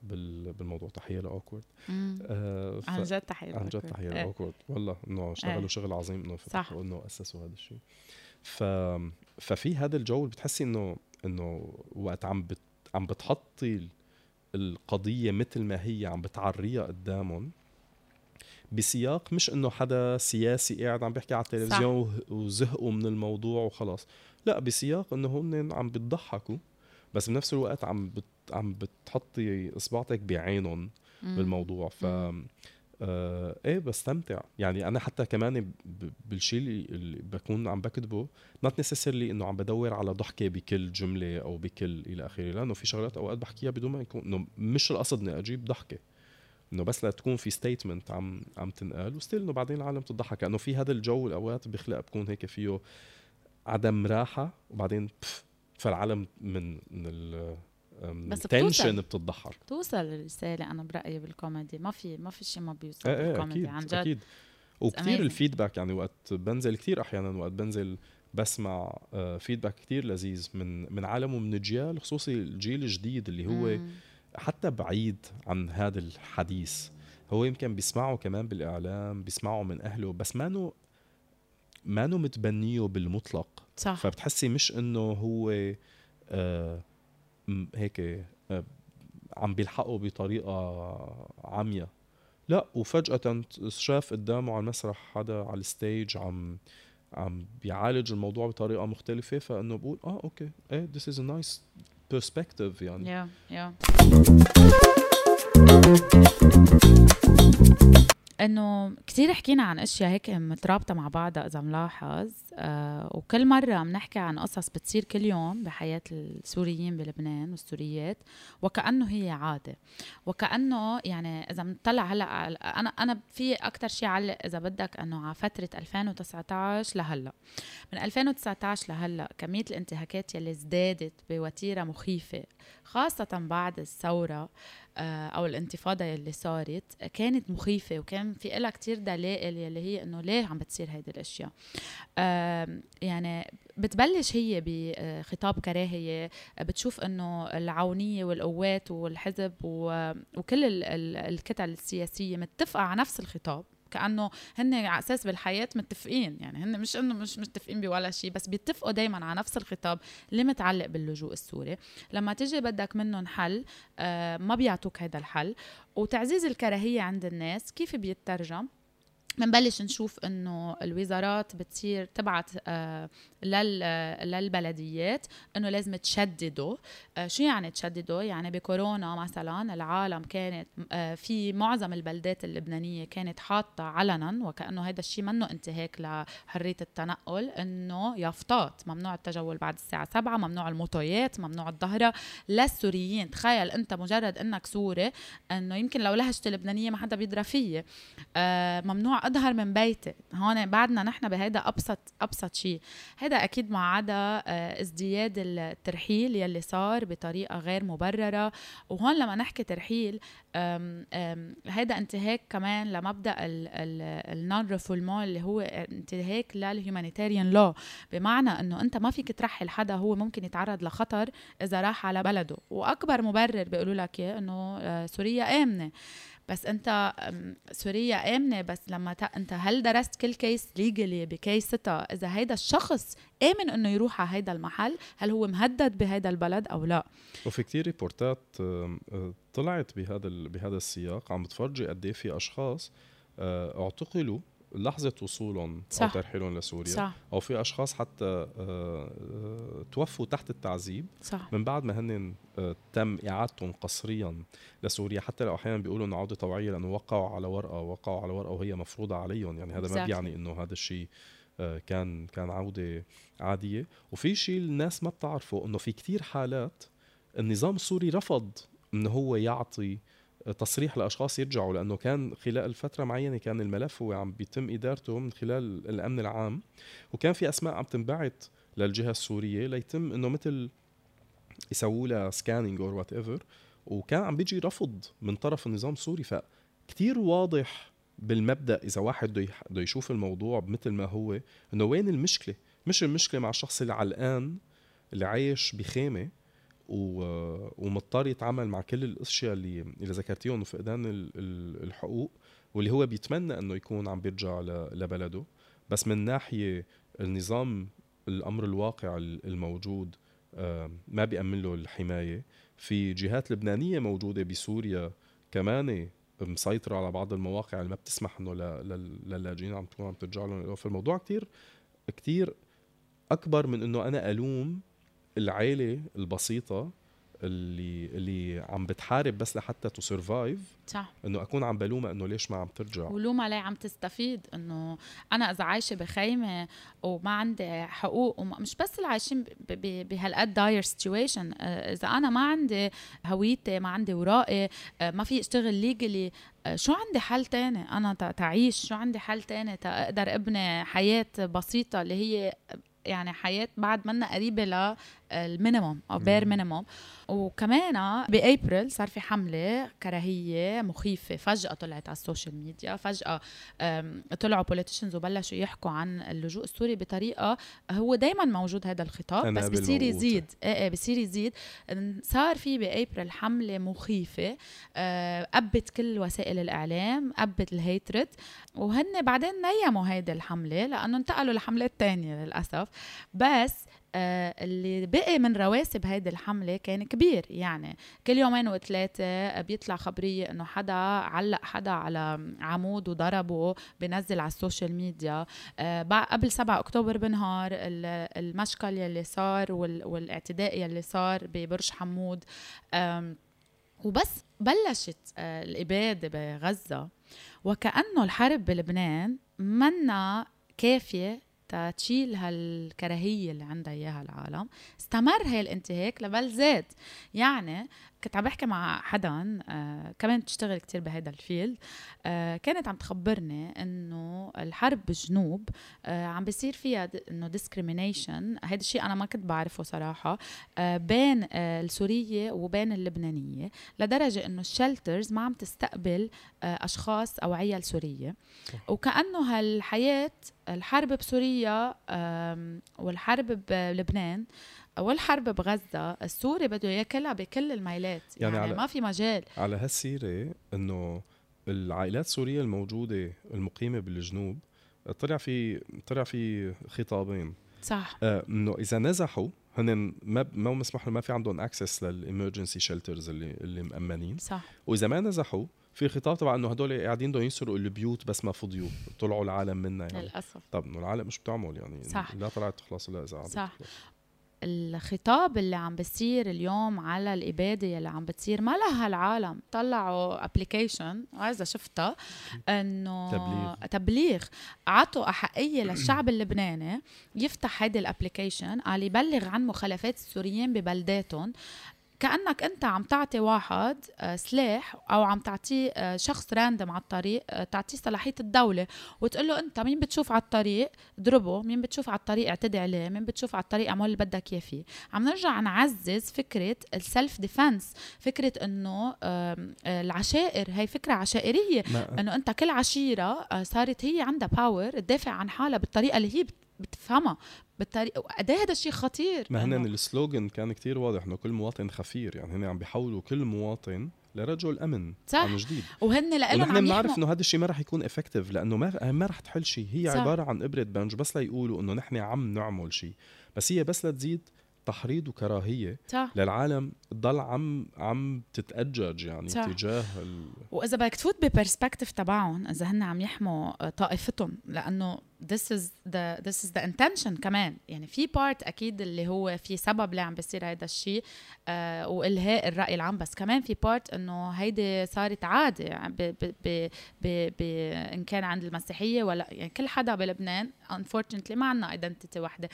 بالموضوع. تحية لأوكورد. آه عن جد تحية عن جد تحية لأوكورد. والله إنه اشتغلوا شغل عظيم إنه فتحوا إنه أسسوا هذا الشيء. ف ففي هذا الجو اللي بتحسي إنه إنه وقت عم بت عم بتحطي القضية مثل ما هي عم بتعريها قدامهم بسياق مش إنه حدا سياسي قاعد عم بيحكي على التلفزيون صح. وزهقوا من الموضوع وخلاص لا بسياق إنه هن عم بتضحكوا بس بنفس الوقت عم بت عم بتحطي إصبعتك بعينهم بالموضوع. ف آه إيه بستمتع. يعني أنا حتى كمان بالشيء اللي, بكون عم بكتبه not necessarily إنه عم بدور على ضحكة بكل جملة أو بكل إلى آخره. لأنه في شغلات أوقات بحكيها بدون ما يكون إنه مش القصد إني أجيب ضحكة. إنه بس لتكون في statement عم عم تنقال و still إنه بعدين العالم تضحك لأنه في هذا الجو الأوقات بيخلق بكون هيك فيه عدم راحة وبعدين فالعالم من من بس tension بتضحك بتوصل الرسالة أنا برأيي بالكوميدي. ما في ما في شيء ما بيوصل إيه بالكوميدي أكيد عن جد. أكيد. وكثير ال feedback يعني وقت بنزل كثير أحيانا وقت بنزل بسمع feedback آه، كثير لذيذ من من عالم ومن اجيال خصوصي الجيل الجديد اللي هو مم. حتى بعيد عن هذا الحديث. هو يمكن بيسمعه كمان بالإعلام بيسمعه من أهله بس مانو مانو متبنيه بالمطلق. صح. فبتحسي مش إنه هو آه هيك آه عم بيلحقه بطريقة عمياء لا وفجأة شاف قدامه على المسرح حدا على ال stage عم عم بيعالج الموضوع بطريقة مختلفة فإنه بقول آه okay إيه is a nice perspective يعني yeah, yeah. إنه كثير حكينا عن أشياء هيك مترابطة مع بعضها إذا ملاحظ. آه وكل مرة بنحكي عن قصص بتصير كل يوم بحياة السوريين بلبنان والسوريات وكأنه هي عادة. وكأنه يعني إذا بنطلع هلأ أنا أنا في أكثر شيء علق إذا بدك إنه على فترة 2019 لهلأ. من 2019 لهلأ كمية الانتهاكات يلي ازدادت بوتيرة مخيفة خاصة بعد الثورة أو الانتفاضة يلي صارت كانت مخيفة وكان في لها كتير دلائل يلي هي إنه ليه عم بتصير هيدي الأشياء. يعني بتبلش هي بخطاب كراهية بتشوف إنه العونية والقوات والحزب وكل الكتل السياسية متفقة على نفس الخطاب. كأنه هن على أساس بالحياة متفقين. يعني هن مش إنه مش متفقين بولا شيء بس بيتفقوا دائما على نفس الخطاب اللي متعلق باللجوء السوري. لما تيجي بدك منهم حل آه ما بيعطوك هذا الحل. وتعزيز الكراهية عند الناس كيف بيترجم؟ بنبلش نشوف إنه الوزارات بتصير تبعت آه للبلديات إنه لازم تشددوا. آه شو يعني تشددوا؟ يعني بكورونا مثلا العالم كانت آه في معظم البلدات اللبنانية كانت حاطة علنا وكأنه هذا الشيء منه انتهاك لحرية التنقل إنه يافطات. ممنوع التجول بعد الساعة 7 ممنوع الموتويات ممنوع الظهرة. للسوريين تخيل أنت مجرد إنك سوري إنه يمكن لو لهجتي اللبنانيه ما حدا بيدرى فيي آه ممنوع اظهر من بيتي. هون بعدنا نحن بهيدا ابسط أبسط شيء هذا أكيد ما عدا آه، ازدياد الترحيل يلي صار بطريقة غير مبررة. وهون لما نحكي ترحيل هيدا انتهاك كمان لمبدأ ال non-refoulement اللي هو انتهاك لل humanitarian law بمعنى إنه أنت ما فيك ترحل حدا هو ممكن يتعرض لخطر إذا راح على بلده. وأكبر مبرر بيقولوا لك إنه آه، سوريا آمنة. بس انت سوريا آمنة بس لما ت... انت هل درست كل case legally بـ case ـتها إذا هيدا الشخص آمن إنه يروح على هيدا المحل هل هو مهدد بهيدا البلد أو لا؟ وفي كتير report ات طلعت بهذا بهذا السياق عم بتفرجي قد إيه في أشخاص آه، اعتقلوا لحظة وصولهم صح. أو ترحيلهم لسوريا صح. أو في أشخاص حتى آه، آه، توفوا تحت التعذيب صح. من بعد ما هن آه، تم إعادتهم قسريا لسوريا حتى لو أحيانا بيقولوا إنه عودة طوعية لأنه وقعوا على ورقة وقعوا على ورقة وهي مفروضة عليهم يعني هذا. ما بيعني إنه هذا الشيء كان كان عودة عادية وفي شيء الناس ما بتعرفه إنه في كتير حالات النظام السوري رفض إنه هو يعطي تصريح لأشخاص يرجعوا لأنه كان خلال فترة معينة كان الملف هو عم بيتم إدارته من خلال الأمن العام وكان في أسماء عم تنبعت للجهة السورية ليتم إنه مثل يسووا لها scanning or whatever وكان عم بيجي رفض من طرف النظام السوري. فكتير واضح بالمبدأ إذا واحد بده يشوف الموضوع مثل ما هو إنه وين المشكلة؟ مش المشكلة مع الشخص اللي علقان اللي عايش بخيمة ومضطر يتعامل مع كل الأشياء اللي اللي ذكرتيهم وفقدان الحقوق واللي هو بيتمنى إنه يكون عم بيرجع لبلده. بس من ناحية النظام الأمر الواقع الموجود ما بيأمن له الحماية. في جهات لبنانية موجودة بسوريا كمان مسيطرة على بعض المواقع اللي ما بتسمح إنه للاجئين عم تكون عم ترجع لهم. فالموضوع كتير كتير أكبر من إنه أنا ألوم العيلة البسيطة اللي اللي عم بتحارب بس لحتى to survive صح. إنه أكون عم بلومها إنه ليش ما عم ترجع؟ ولوم علي عم تستفيد إنه أنا إذا عايشة بخيمة وما عندي حقوق ومش بس اللي عايشين بهالقد dire situation إذا أنا ما عندي هويتي ما عندي وراقي آه، ما في اشتغل legally آه، شو عندي حل تاني؟ أنا تعيش. شو عندي حل تاني؟ تقدر أبني حياة بسيطة اللي هي يعني حياة بعدا منا قريبة لل minimum أو bare minimum وكمان بأبريل صار في حملة كراهية مخيفة فجأة طلعت على ال social media. فجأة طلعوا politicians وبلشوا يحكوا عن اللجوء السوري بطريقة هو دائما موجود هذا الخطاب بس بصير يزيد. إيه إيه بصير يزيد. صار في بأبريل حملة مخيفة آه، قبت كل وسائل الإعلام قبت ال hatred وهن بعدين نيموا هيدي الحملة لأنه انتقلوا لحملات تانية للأسف. بس آه اللي بقي من رواسب هيدي الحملة كان كبير. يعني كل يومين وثلاثة بيطلع خبرية إنه حدا علق حدا على عمود وضربه بنزل على ال social media. آه قبل 7 أكتوبر بنهار المشكل يلي صار والاعتداء يلي صار ببرج حمود. وبس بلشت آه الإبادة بغزة. وكأنه الحرب بلبنان منا كافية تشيل هالكراهية اللي عندها إياها العالم. استمر هاي الانتهاك لا بل زاد يعني كنت عم بحكي مع حدا آه كمان بتشتغل كتير بهذا ال field آه كانت عم تخبرني إنه الحرب بالجنوب آه عم بيصير فيها إنه discrimination هذا الشيء أنا ما كنت بعرفه صراحة آه بين آه السورية وبين اللبنانية لدرجة إنه الشلترز ما عم تستقبل آه أشخاص أو عيال سورية. وكأنه هالحياة الحرب بسوريا والحرب بلبنان والحرب بغزة السوري بده ياكلها بكل الميلات يعني, يعني على ما في مجال. على هالسيرة إنه العائلات السورية الموجودة المقيمة بالجنوب طلع في طلع في خطابين. صح. آه إنه إذا نزحوا هن ما ما مسموح ما في عندهم access لل emergency shelters اللي اللي مأمنين. صح. وإذا ما نزحوا في خطاب تبع إنه هدول قاعدين بدهم يسرقوا البيوت بس ما فضيوا طلعوا العالم منا يعني. للأسف. طب إنه العالم مش بتعمل يعني صح. لا طلعت تخلص الا إذا صح. الخطاب اللي عم بصير اليوم على الإبادة اللي عم بتصير ما لها العالم. طلعوا application إذا شفتها إنه تبليغ. تبليغ. عطوا أحقية للشعب اللبناني يفتح هيدي ال application قال يبلغ عن مخالفات السوريين ببلداتهم. كأنك أنت عم تعطي واحد آه، سلاح أو عم تعطيه آه، شخص random على الطريق آه، تعطيه صلاحية الدولة وتقول له أنت مين بتشوف على الطريق؟ اضربه. مين بتشوف على الطريق؟ اعتدي عليه. مين بتشوف على الطريق؟ أعمل اللي بدك إياه فيه. عم نرجع نعزز فكرة ال self defense فكرة إنه العشائر. هي فكرة عشائرية. إنه أنت كل عشيرة صارت هي عندها power تدافع عن حالها بالطريقة اللي هي بتفهمها. بالطريقة قد إيه هذا الشيء خطير؟ ما هن ال slogan كان كتير واضح إنه كل مواطن خفير يعني هن عم بيحولوا كل مواطن لرجل أمن صح. عن جديد. وهن لهم عم بنعرف إنه هذا الشيء ما رح يكون effective لأنه ما ما رح تحل شيء. هي صح. عبارة عن إبرة بنج بس ليقولوا إنه نحن عم نعمل شيء. بس هي بس لتزيد تحريض وكراهية صح. للعالم. تضل عم عم تتأجج يعني صح. تجاه ال... وإذا بدك تفوت ب perspective تبعهم إذا هن عم يحموا طائفتهم لأنه this is the this is the intention كمان. يعني في part أكيد اللي هو في سبب ليه عم بيصير هذا الشيء آه وإلهاء الرأي العام. بس كمان في part إنه هيدي صارت عادة يعني ب ب ب ب ب إن كان عند المسيحية ولا يعني كل حدا بلبنان unfortunately ما عندنا identity وحده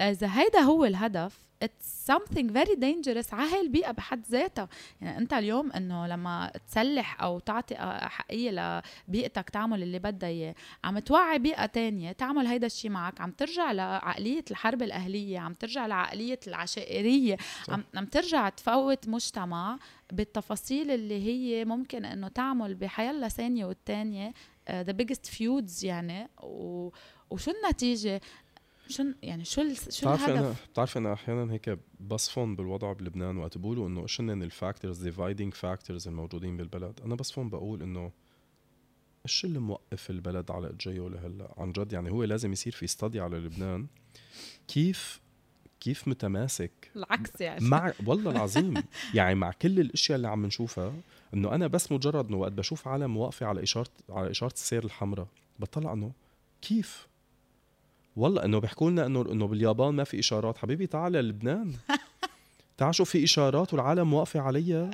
إذا هيدا هو الهدف it's something very dangerous على هاي البيئة بحد ذاتها. يعني أنت اليوم إنه لما تسلح أو تعطي حقية لبيئتك تعمل اللي بدها إياه عم توعي بيئة تانية تعمل هيدا الشيء معك عم ترجع لعقلية الحرب الأهلية عم ترجع لعقلية العشائرية عم, عم ترجع تفوت مجتمع بالتفاصيل اللي هي ممكن إنه تعمل بحيالله ثانية والتانية ذا بيجست فيودز يعني. و وشو النتيجة؟ شو يعني شو شو الهدف؟ أنا بتعرف أنا أحيانا هيك بصفن بالوضع بلبنان وقت بقولوا إنه شو هن ال factors dividing factors الموجودين بالبلد، أنا بصفن بقول إنه إيش اللي موقف البلد على إجريه لهلأ؟ عن جد يعني هو لازم يصير في study على لبنان. كيف كيف متماسك؟ العكس يعني. مع والله العظيم. يعني مع كل الأشياء اللي عم نشوفها إنه أنا بس مجرد إنه وقت بشوف عالم واقفة على اشاره على إشارة السير الحمراء بطلع إنه كيف؟ والله إنه بيحكوا لنا انه إنه باليابان ما في إشارات. حبيبي تعال للبنان. تعال شوف في إشارات والعالم واقفة عليها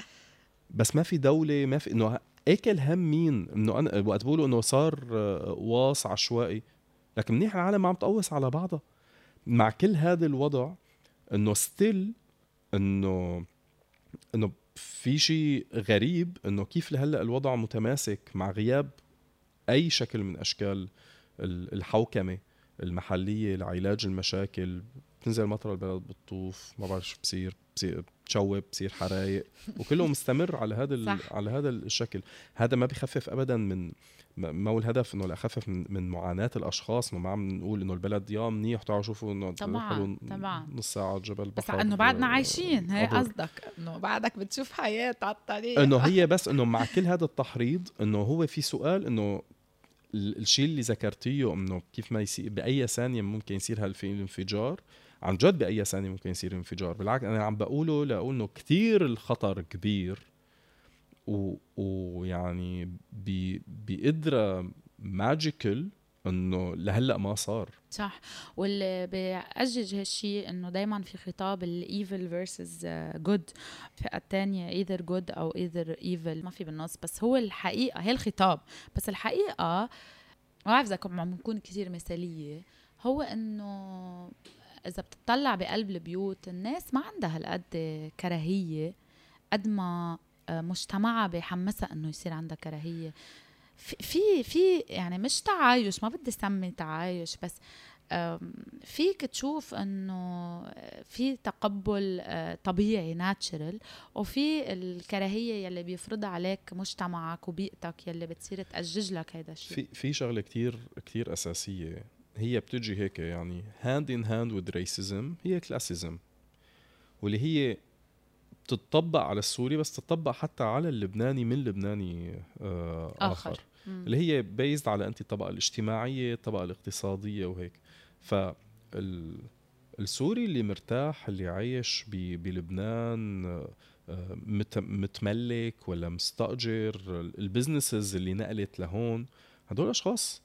بس ما في دولة ما في إنه اكل هم مين؟ إنه أنا وقت بقولوا إنه صار آه، واص عشوائي. لكن منيح العالم عم تقوس على بعضها. مع كل هذا الوضع إنه ستيل انه إنه في شيء غريب إنه كيف لهلأ الوضع متماسك مع غياب أي شكل من أشكال الحوكمة. المحلية لعلاج المشاكل بتنزل مطر البلد بتطوف ما بعرف شو بصير بتشوب بصير حرايق وكله مستمر على هذا على هذا الشكل. هذا ما بخفف ابدا من ما هو الهدف إنه لاخفف من, من معاناة الأشخاص. ما عم نقول إنه البلد يا منيح تعالوا شوفوا إنه طبعا طبعا. نص ساعة على الجبل بس إنه بعدنا عايشين هي قصدك إنه بعدك بتشوف حياة على الطريق. إنه هي بس إنه مع كل هذا التحريض إنه هو في سؤال إنه الشيء اللي ذكرتيه إنه كيف ما يصير بأي ثانية ممكن يصير هالانفجار عن جد بأي ثانية ممكن يصير انفجار. بالعكس أنا عم بقوله لأقول إنه كثير الخطر كبير. ويعني بقدرة magical إنه لهلأ ما صار. صح. واللي بيأجج هالشيء إنه دائما في خطاب ال evil versus good الفئه الثانية either good أو either evil ما في بالنص بس هو الحقيقة هي الخطاب. بس الحقيقة ما بعرف إذا عم نكون كثير مثالية هو إنه إذا بتطلع بقلب البيوت الناس ما عندها هالقد كراهية قد ما آه، مجتمعها بحمسها إنه يصير عندها كراهية. في في يعني مش تعايش ما بدي اسمي تعايش بس فيك تشوف إنه في تقبل آه، طبيعي natural وفي الكراهية يلي بيفرضها عليك مجتمعك وبيئتك يلي بتصير تأجج لك هذا الشيء في في شغلة كتير كتير أساسية. هي بتجي هيك يعني hand in hand with racism هي classism واللي هي بتطبق على السوري بس تطبق حتى على اللبناني من لبناني آه آخر, آخر. اللي هي بيزد على أنت الطبقة الاجتماعية الطبقة الاقتصادية وهيك. ف السوري اللي مرتاح اللي عايش بلبنان آه، متملك ولا مستأجر ال businesses اللي نقلت لهون هدول أشخاص.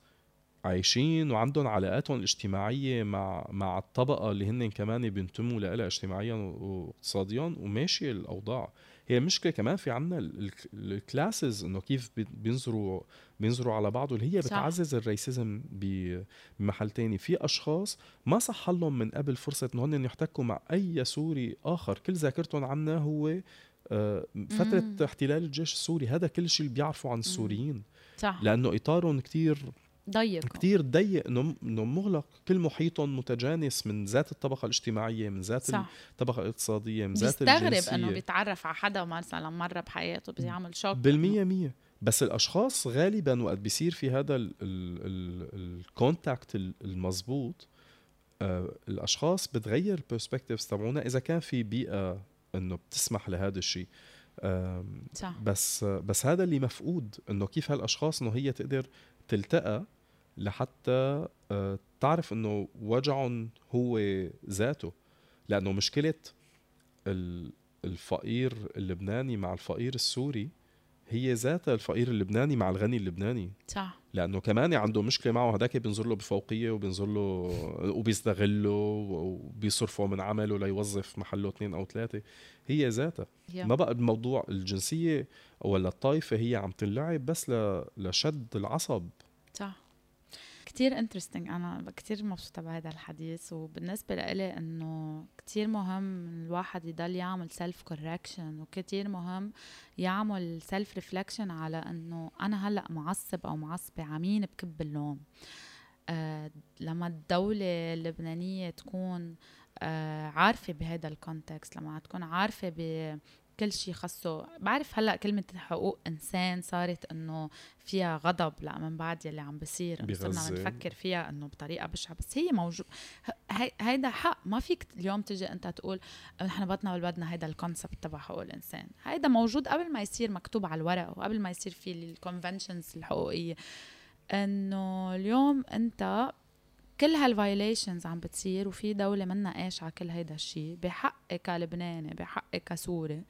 عايشين وعندهم علاقاتهم الاجتماعية مع مع الطبقة اللي هن كمان بينتموا لها اجتماعيا واقتصاديا وماشية الأوضاع. هي المشكلة كمان في عنا ال classes إنه كيف بينظروا بينظروا على بعض واللي هي بتعزز ال racism بمحل تاني. في أشخاص ما صح لهم من قبل فرصة إنه هن يحتكوا مع أي سوري آخر. كل ذاكرتهم عنا هو آه، فترة مم. احتلال الجيش السوري. هذا كل شيء اللي بيعرفوا عن السوريين. صح. لأنه إطارهم كتير ضيق كثير ضيق إنه مغلق. كل محيطهم متجانس من ذات الطبقة الاجتماعية من ذات صح. الطبقه الاقتصاديه من ذات الجنسيه بيستغرب إنه بيتعرف على حدا مثلا مرة بحياته بيعمل shock بالمية مية. بس الأشخاص غالبا وقت بيصير في هذا ال contact المضبوط آه الأشخاص بتغير ال perspectives تبعونا. إذا كان في بيئة إنه بتسمح لهذا الشيء صح. بس بس هذا اللي مفقود إنه كيف هالأشخاص إنه هي تقدر تلتقى لحتى آه، تعرف إنه وجعهم هو ذاته. لأنه مشكلة الفقير اللبناني مع الفقير السوري هي ذاتها الفقير اللبناني مع الغني اللبناني. صح. لأنه كمان عنده مشكلة معه هذاك بينظر له بفوقية وبينظر له وبيستغله وبيصرفه من عمله ليوظف محله اثنين أو ثلاثة. هي ذاتها. ما بقى الموضوع الجنسية ولا الطائفة هي عم تنلعب بس لشد العصب. كتير interesting أنا كتير مبسوطة بهذا الحديث وبالنسبة لإلي إنه كتير مهم الواحد يضل يعمل self correction وكتير مهم يعمل self reflection على إنه أنا هلأ معصب أو معصبة عمين بكب اللوم. آه لما الدولة اللبنانية تكون آه عارفة بهذا ال context لما تكون عارفة كل شيء خصه بعرف هلأ كلمة حقوق إنسان صارت إنه فيها غضب لأ من بعد يلي عم بصير. صرنا نفكر فيها إنه بطريقة بشعة. بس هي موجود هي هيدا حق. ما فيك اليوم تجي أنت تقول نحن بدنا بدنا هيدا ال concept تبع حقوق الإنسان. هيدا موجود قبل ما يصير مكتوب على الورق وقبل ما يصير في ال conventions الحقوقية. إنه اليوم أنت كل هال violations عم بتصير وفي دولة منا على كل هيدا الشيء بحقي كلبناني بحقي كسوري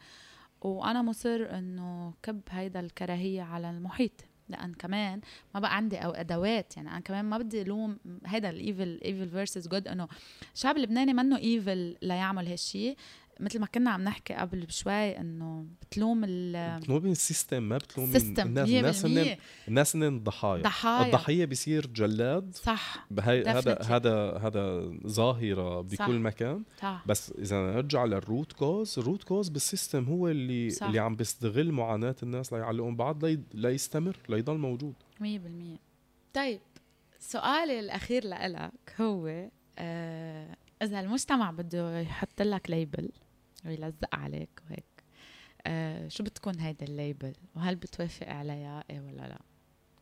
وأنا مصر إنه كب هيدا الكراهية على المحيط لأن كمان ما بقى عندي أو أدوات يعني أنا كمان ما بدي ألوم هيدا ال evil evil versus good إنه الشعب اللبناني منه evil ليعمل هالشيء مثل ما كنا عم نحكي قبل بشوي إنه بتلوم ال بتلوم ال system ما بتلوم الناس. الناس هن الناس هن ضحايا. ضحايا. الضحية بيصير جلاد. صح. بهي هذا هذا هذا ظاهرة بكل صح. مكان. صح. بس إذا نرجع لل root cause ال root cause بال system هو اللي صح. اللي عم بيستغل معاناة الناس ليعلقهم بعض لي... ليستمر ليضل موجود. 100% طيب سؤالي الأخير لك هو آه إذا المجتمع بده يحط لك label ويلزق عليك وهيك. آه شو بتكون هيدا ال label؟ وهل بتوافق عليها؟ إيه ولا لا؟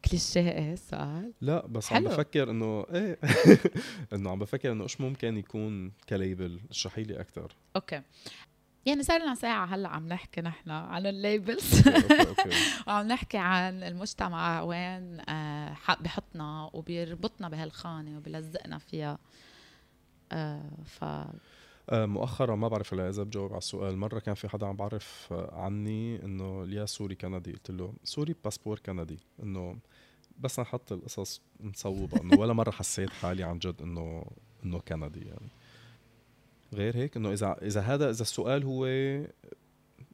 كليشيه إيه السؤال لا بس حلو. عم بفكر إنه إيه. إنه عم بفكر إنه إيش ممكن يكون ك label؟ اشرحي لي أكثر okay. يعني صار لنا ساعة هلأ عم نحكي نحن عن ال labels. وعم نحكي عن المجتمع وين آه بحطنا وبيربطنا بهالخانة وبيلزقنا فيها. آه ف مؤخرا ما بعرف إذا بجاوب على السؤال. مرة كان في حدا عم بعرف عني إنه يا سوري كندي قلت له سوري باسبور كندي إنه بس نحط القصص مصوبة إنه ولا مرة حسيت حالي عن جد إنه إنه كندي يعني. غير هيك إنه إذا إذا هذا إذا السؤال هو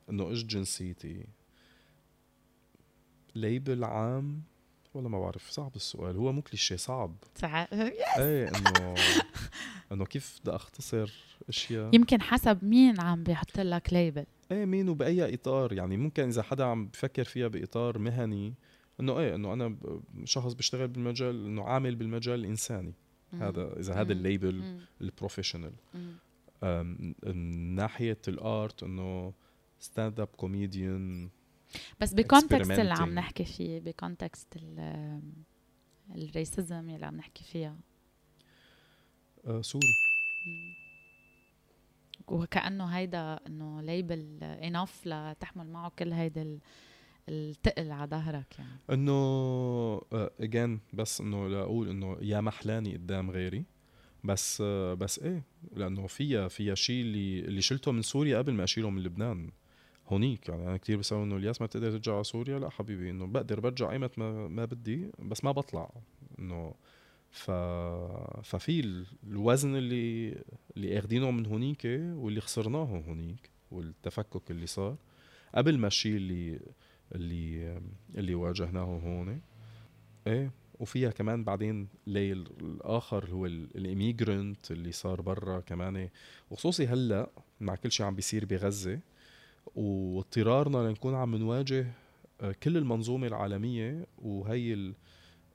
إنه إيش جنسيتي؟ label عام والله ما بعرف صعب السؤال. هو مو كليشيه صعب. صعب. إيه إنه إنه كيف بدي أختصر أشياء؟ يمكن حسب مين عم بيحط لك label إيه مين وبأي إطار. يعني ممكن إذا حدا عم بفكر فيها بإطار مهني إنه إيه إنه أنا شخص بشتغل بالمجال إنه عامل بالمجال الإنساني. مم. هذا إذا هذا ال label ال professional ناحية ال art إنه stand-up comedian بس ب context اللي عم نحكي فيه ب context ال racism اللي عم نحكي فيها. آه سوري. وكأنه هيدا إنه label enough لتحمل معه كل هيدا التقل على ظهرك يعني. إنه again uh, بس إنه لأقول إنه يا محلاني قدام غيري بس uh, بس إيه لأنه فيها فيها شيء اللي اللي شلته من سوريا قبل ما أشيله من لبنان. هونيك يعني أنا كثير بسوي إنه الياس ما بتقدر ترجع على سوريا لا حبيبي إنه بقدر برجع ايمت ما, ما بدي بس ما بطلع إنه ف... ففي الوزن اللي اللي اخذينه من هونيك واللي خسرناه هونيك والتفكك اللي صار قبل ما الشيء اللي اللي اللي واجهناه هون. إيه وفيها كمان بعدين ليل الآخر هو ال immigrant اللي صار برا كمان وخصوصي هلأ مع كل شيء عم بيصير بغزة. واضطرارنا لنكون عم نواجه آه، كل المنظومة العالمية وهي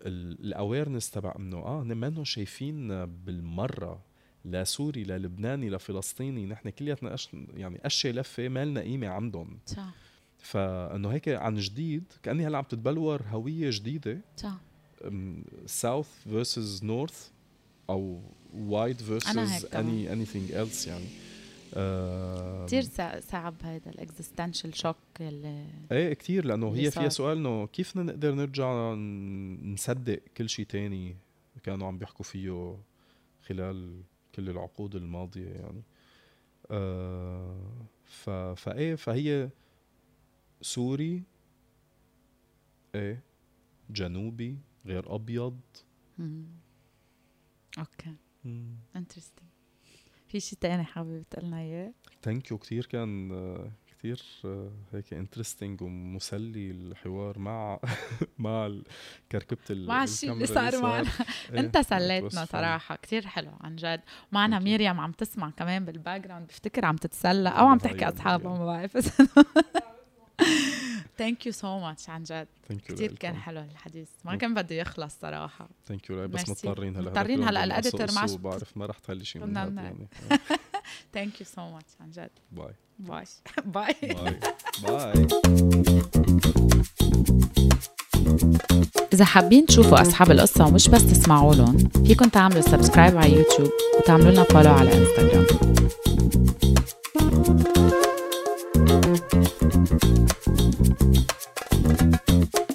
ال awareness تبع انه آه منهم شايفين بالمرة لا سوري لا لبناني لا فلسطيني. نحن كلياتنا أش... يعني أشياء لفة ما لنا قيمة عندهم. صح. فإنه هيك عن جديد كأني هلأ عم تتبلور هوية جديدة. صح. South versus North أو white versus any anything else يعني. كثير صعب هذا ال existential shock اللي إيه كثير لأنه هي فيها سؤال إنه كيف نقدر نرجع نصدق كل شيء تاني كانوا عم بيحكوا فيه خلال كل العقود الماضية يعني. آه ف فإيه فهي سوري إيه جنوبي غير أبيض. Okay. Interesting في شيء تاني حابب تقلنا إياه؟ Thank you كثير كان كثير هيك interesting ومسلي الحوار مع مع كركبة مع الشيء اللي صار معنا. إيه، انت سليتنا صراحة. كثير حلو عن جد. معنا ميريام عم تسمع كمان بال background بفتكر عم تتسلى أو عم تحكي أصحابها ما بعرف. Thank you so much عن جد كثير كان حلو الحديث. ما كان بده يخلص صراحة. Thank you بس مضطرين هلا مضطرين هلا ال editor ما بعرف ما رح تخلي شيء من هذا يعني thank you so much عن جد bye bye bye bye إذا حابين تشوفوا أصحاب القصة ومش بس تسمعوا لهم فيكن تعملوا subscribe على يوتيوب وتعملوا لنا follow على انستغرام Thank you.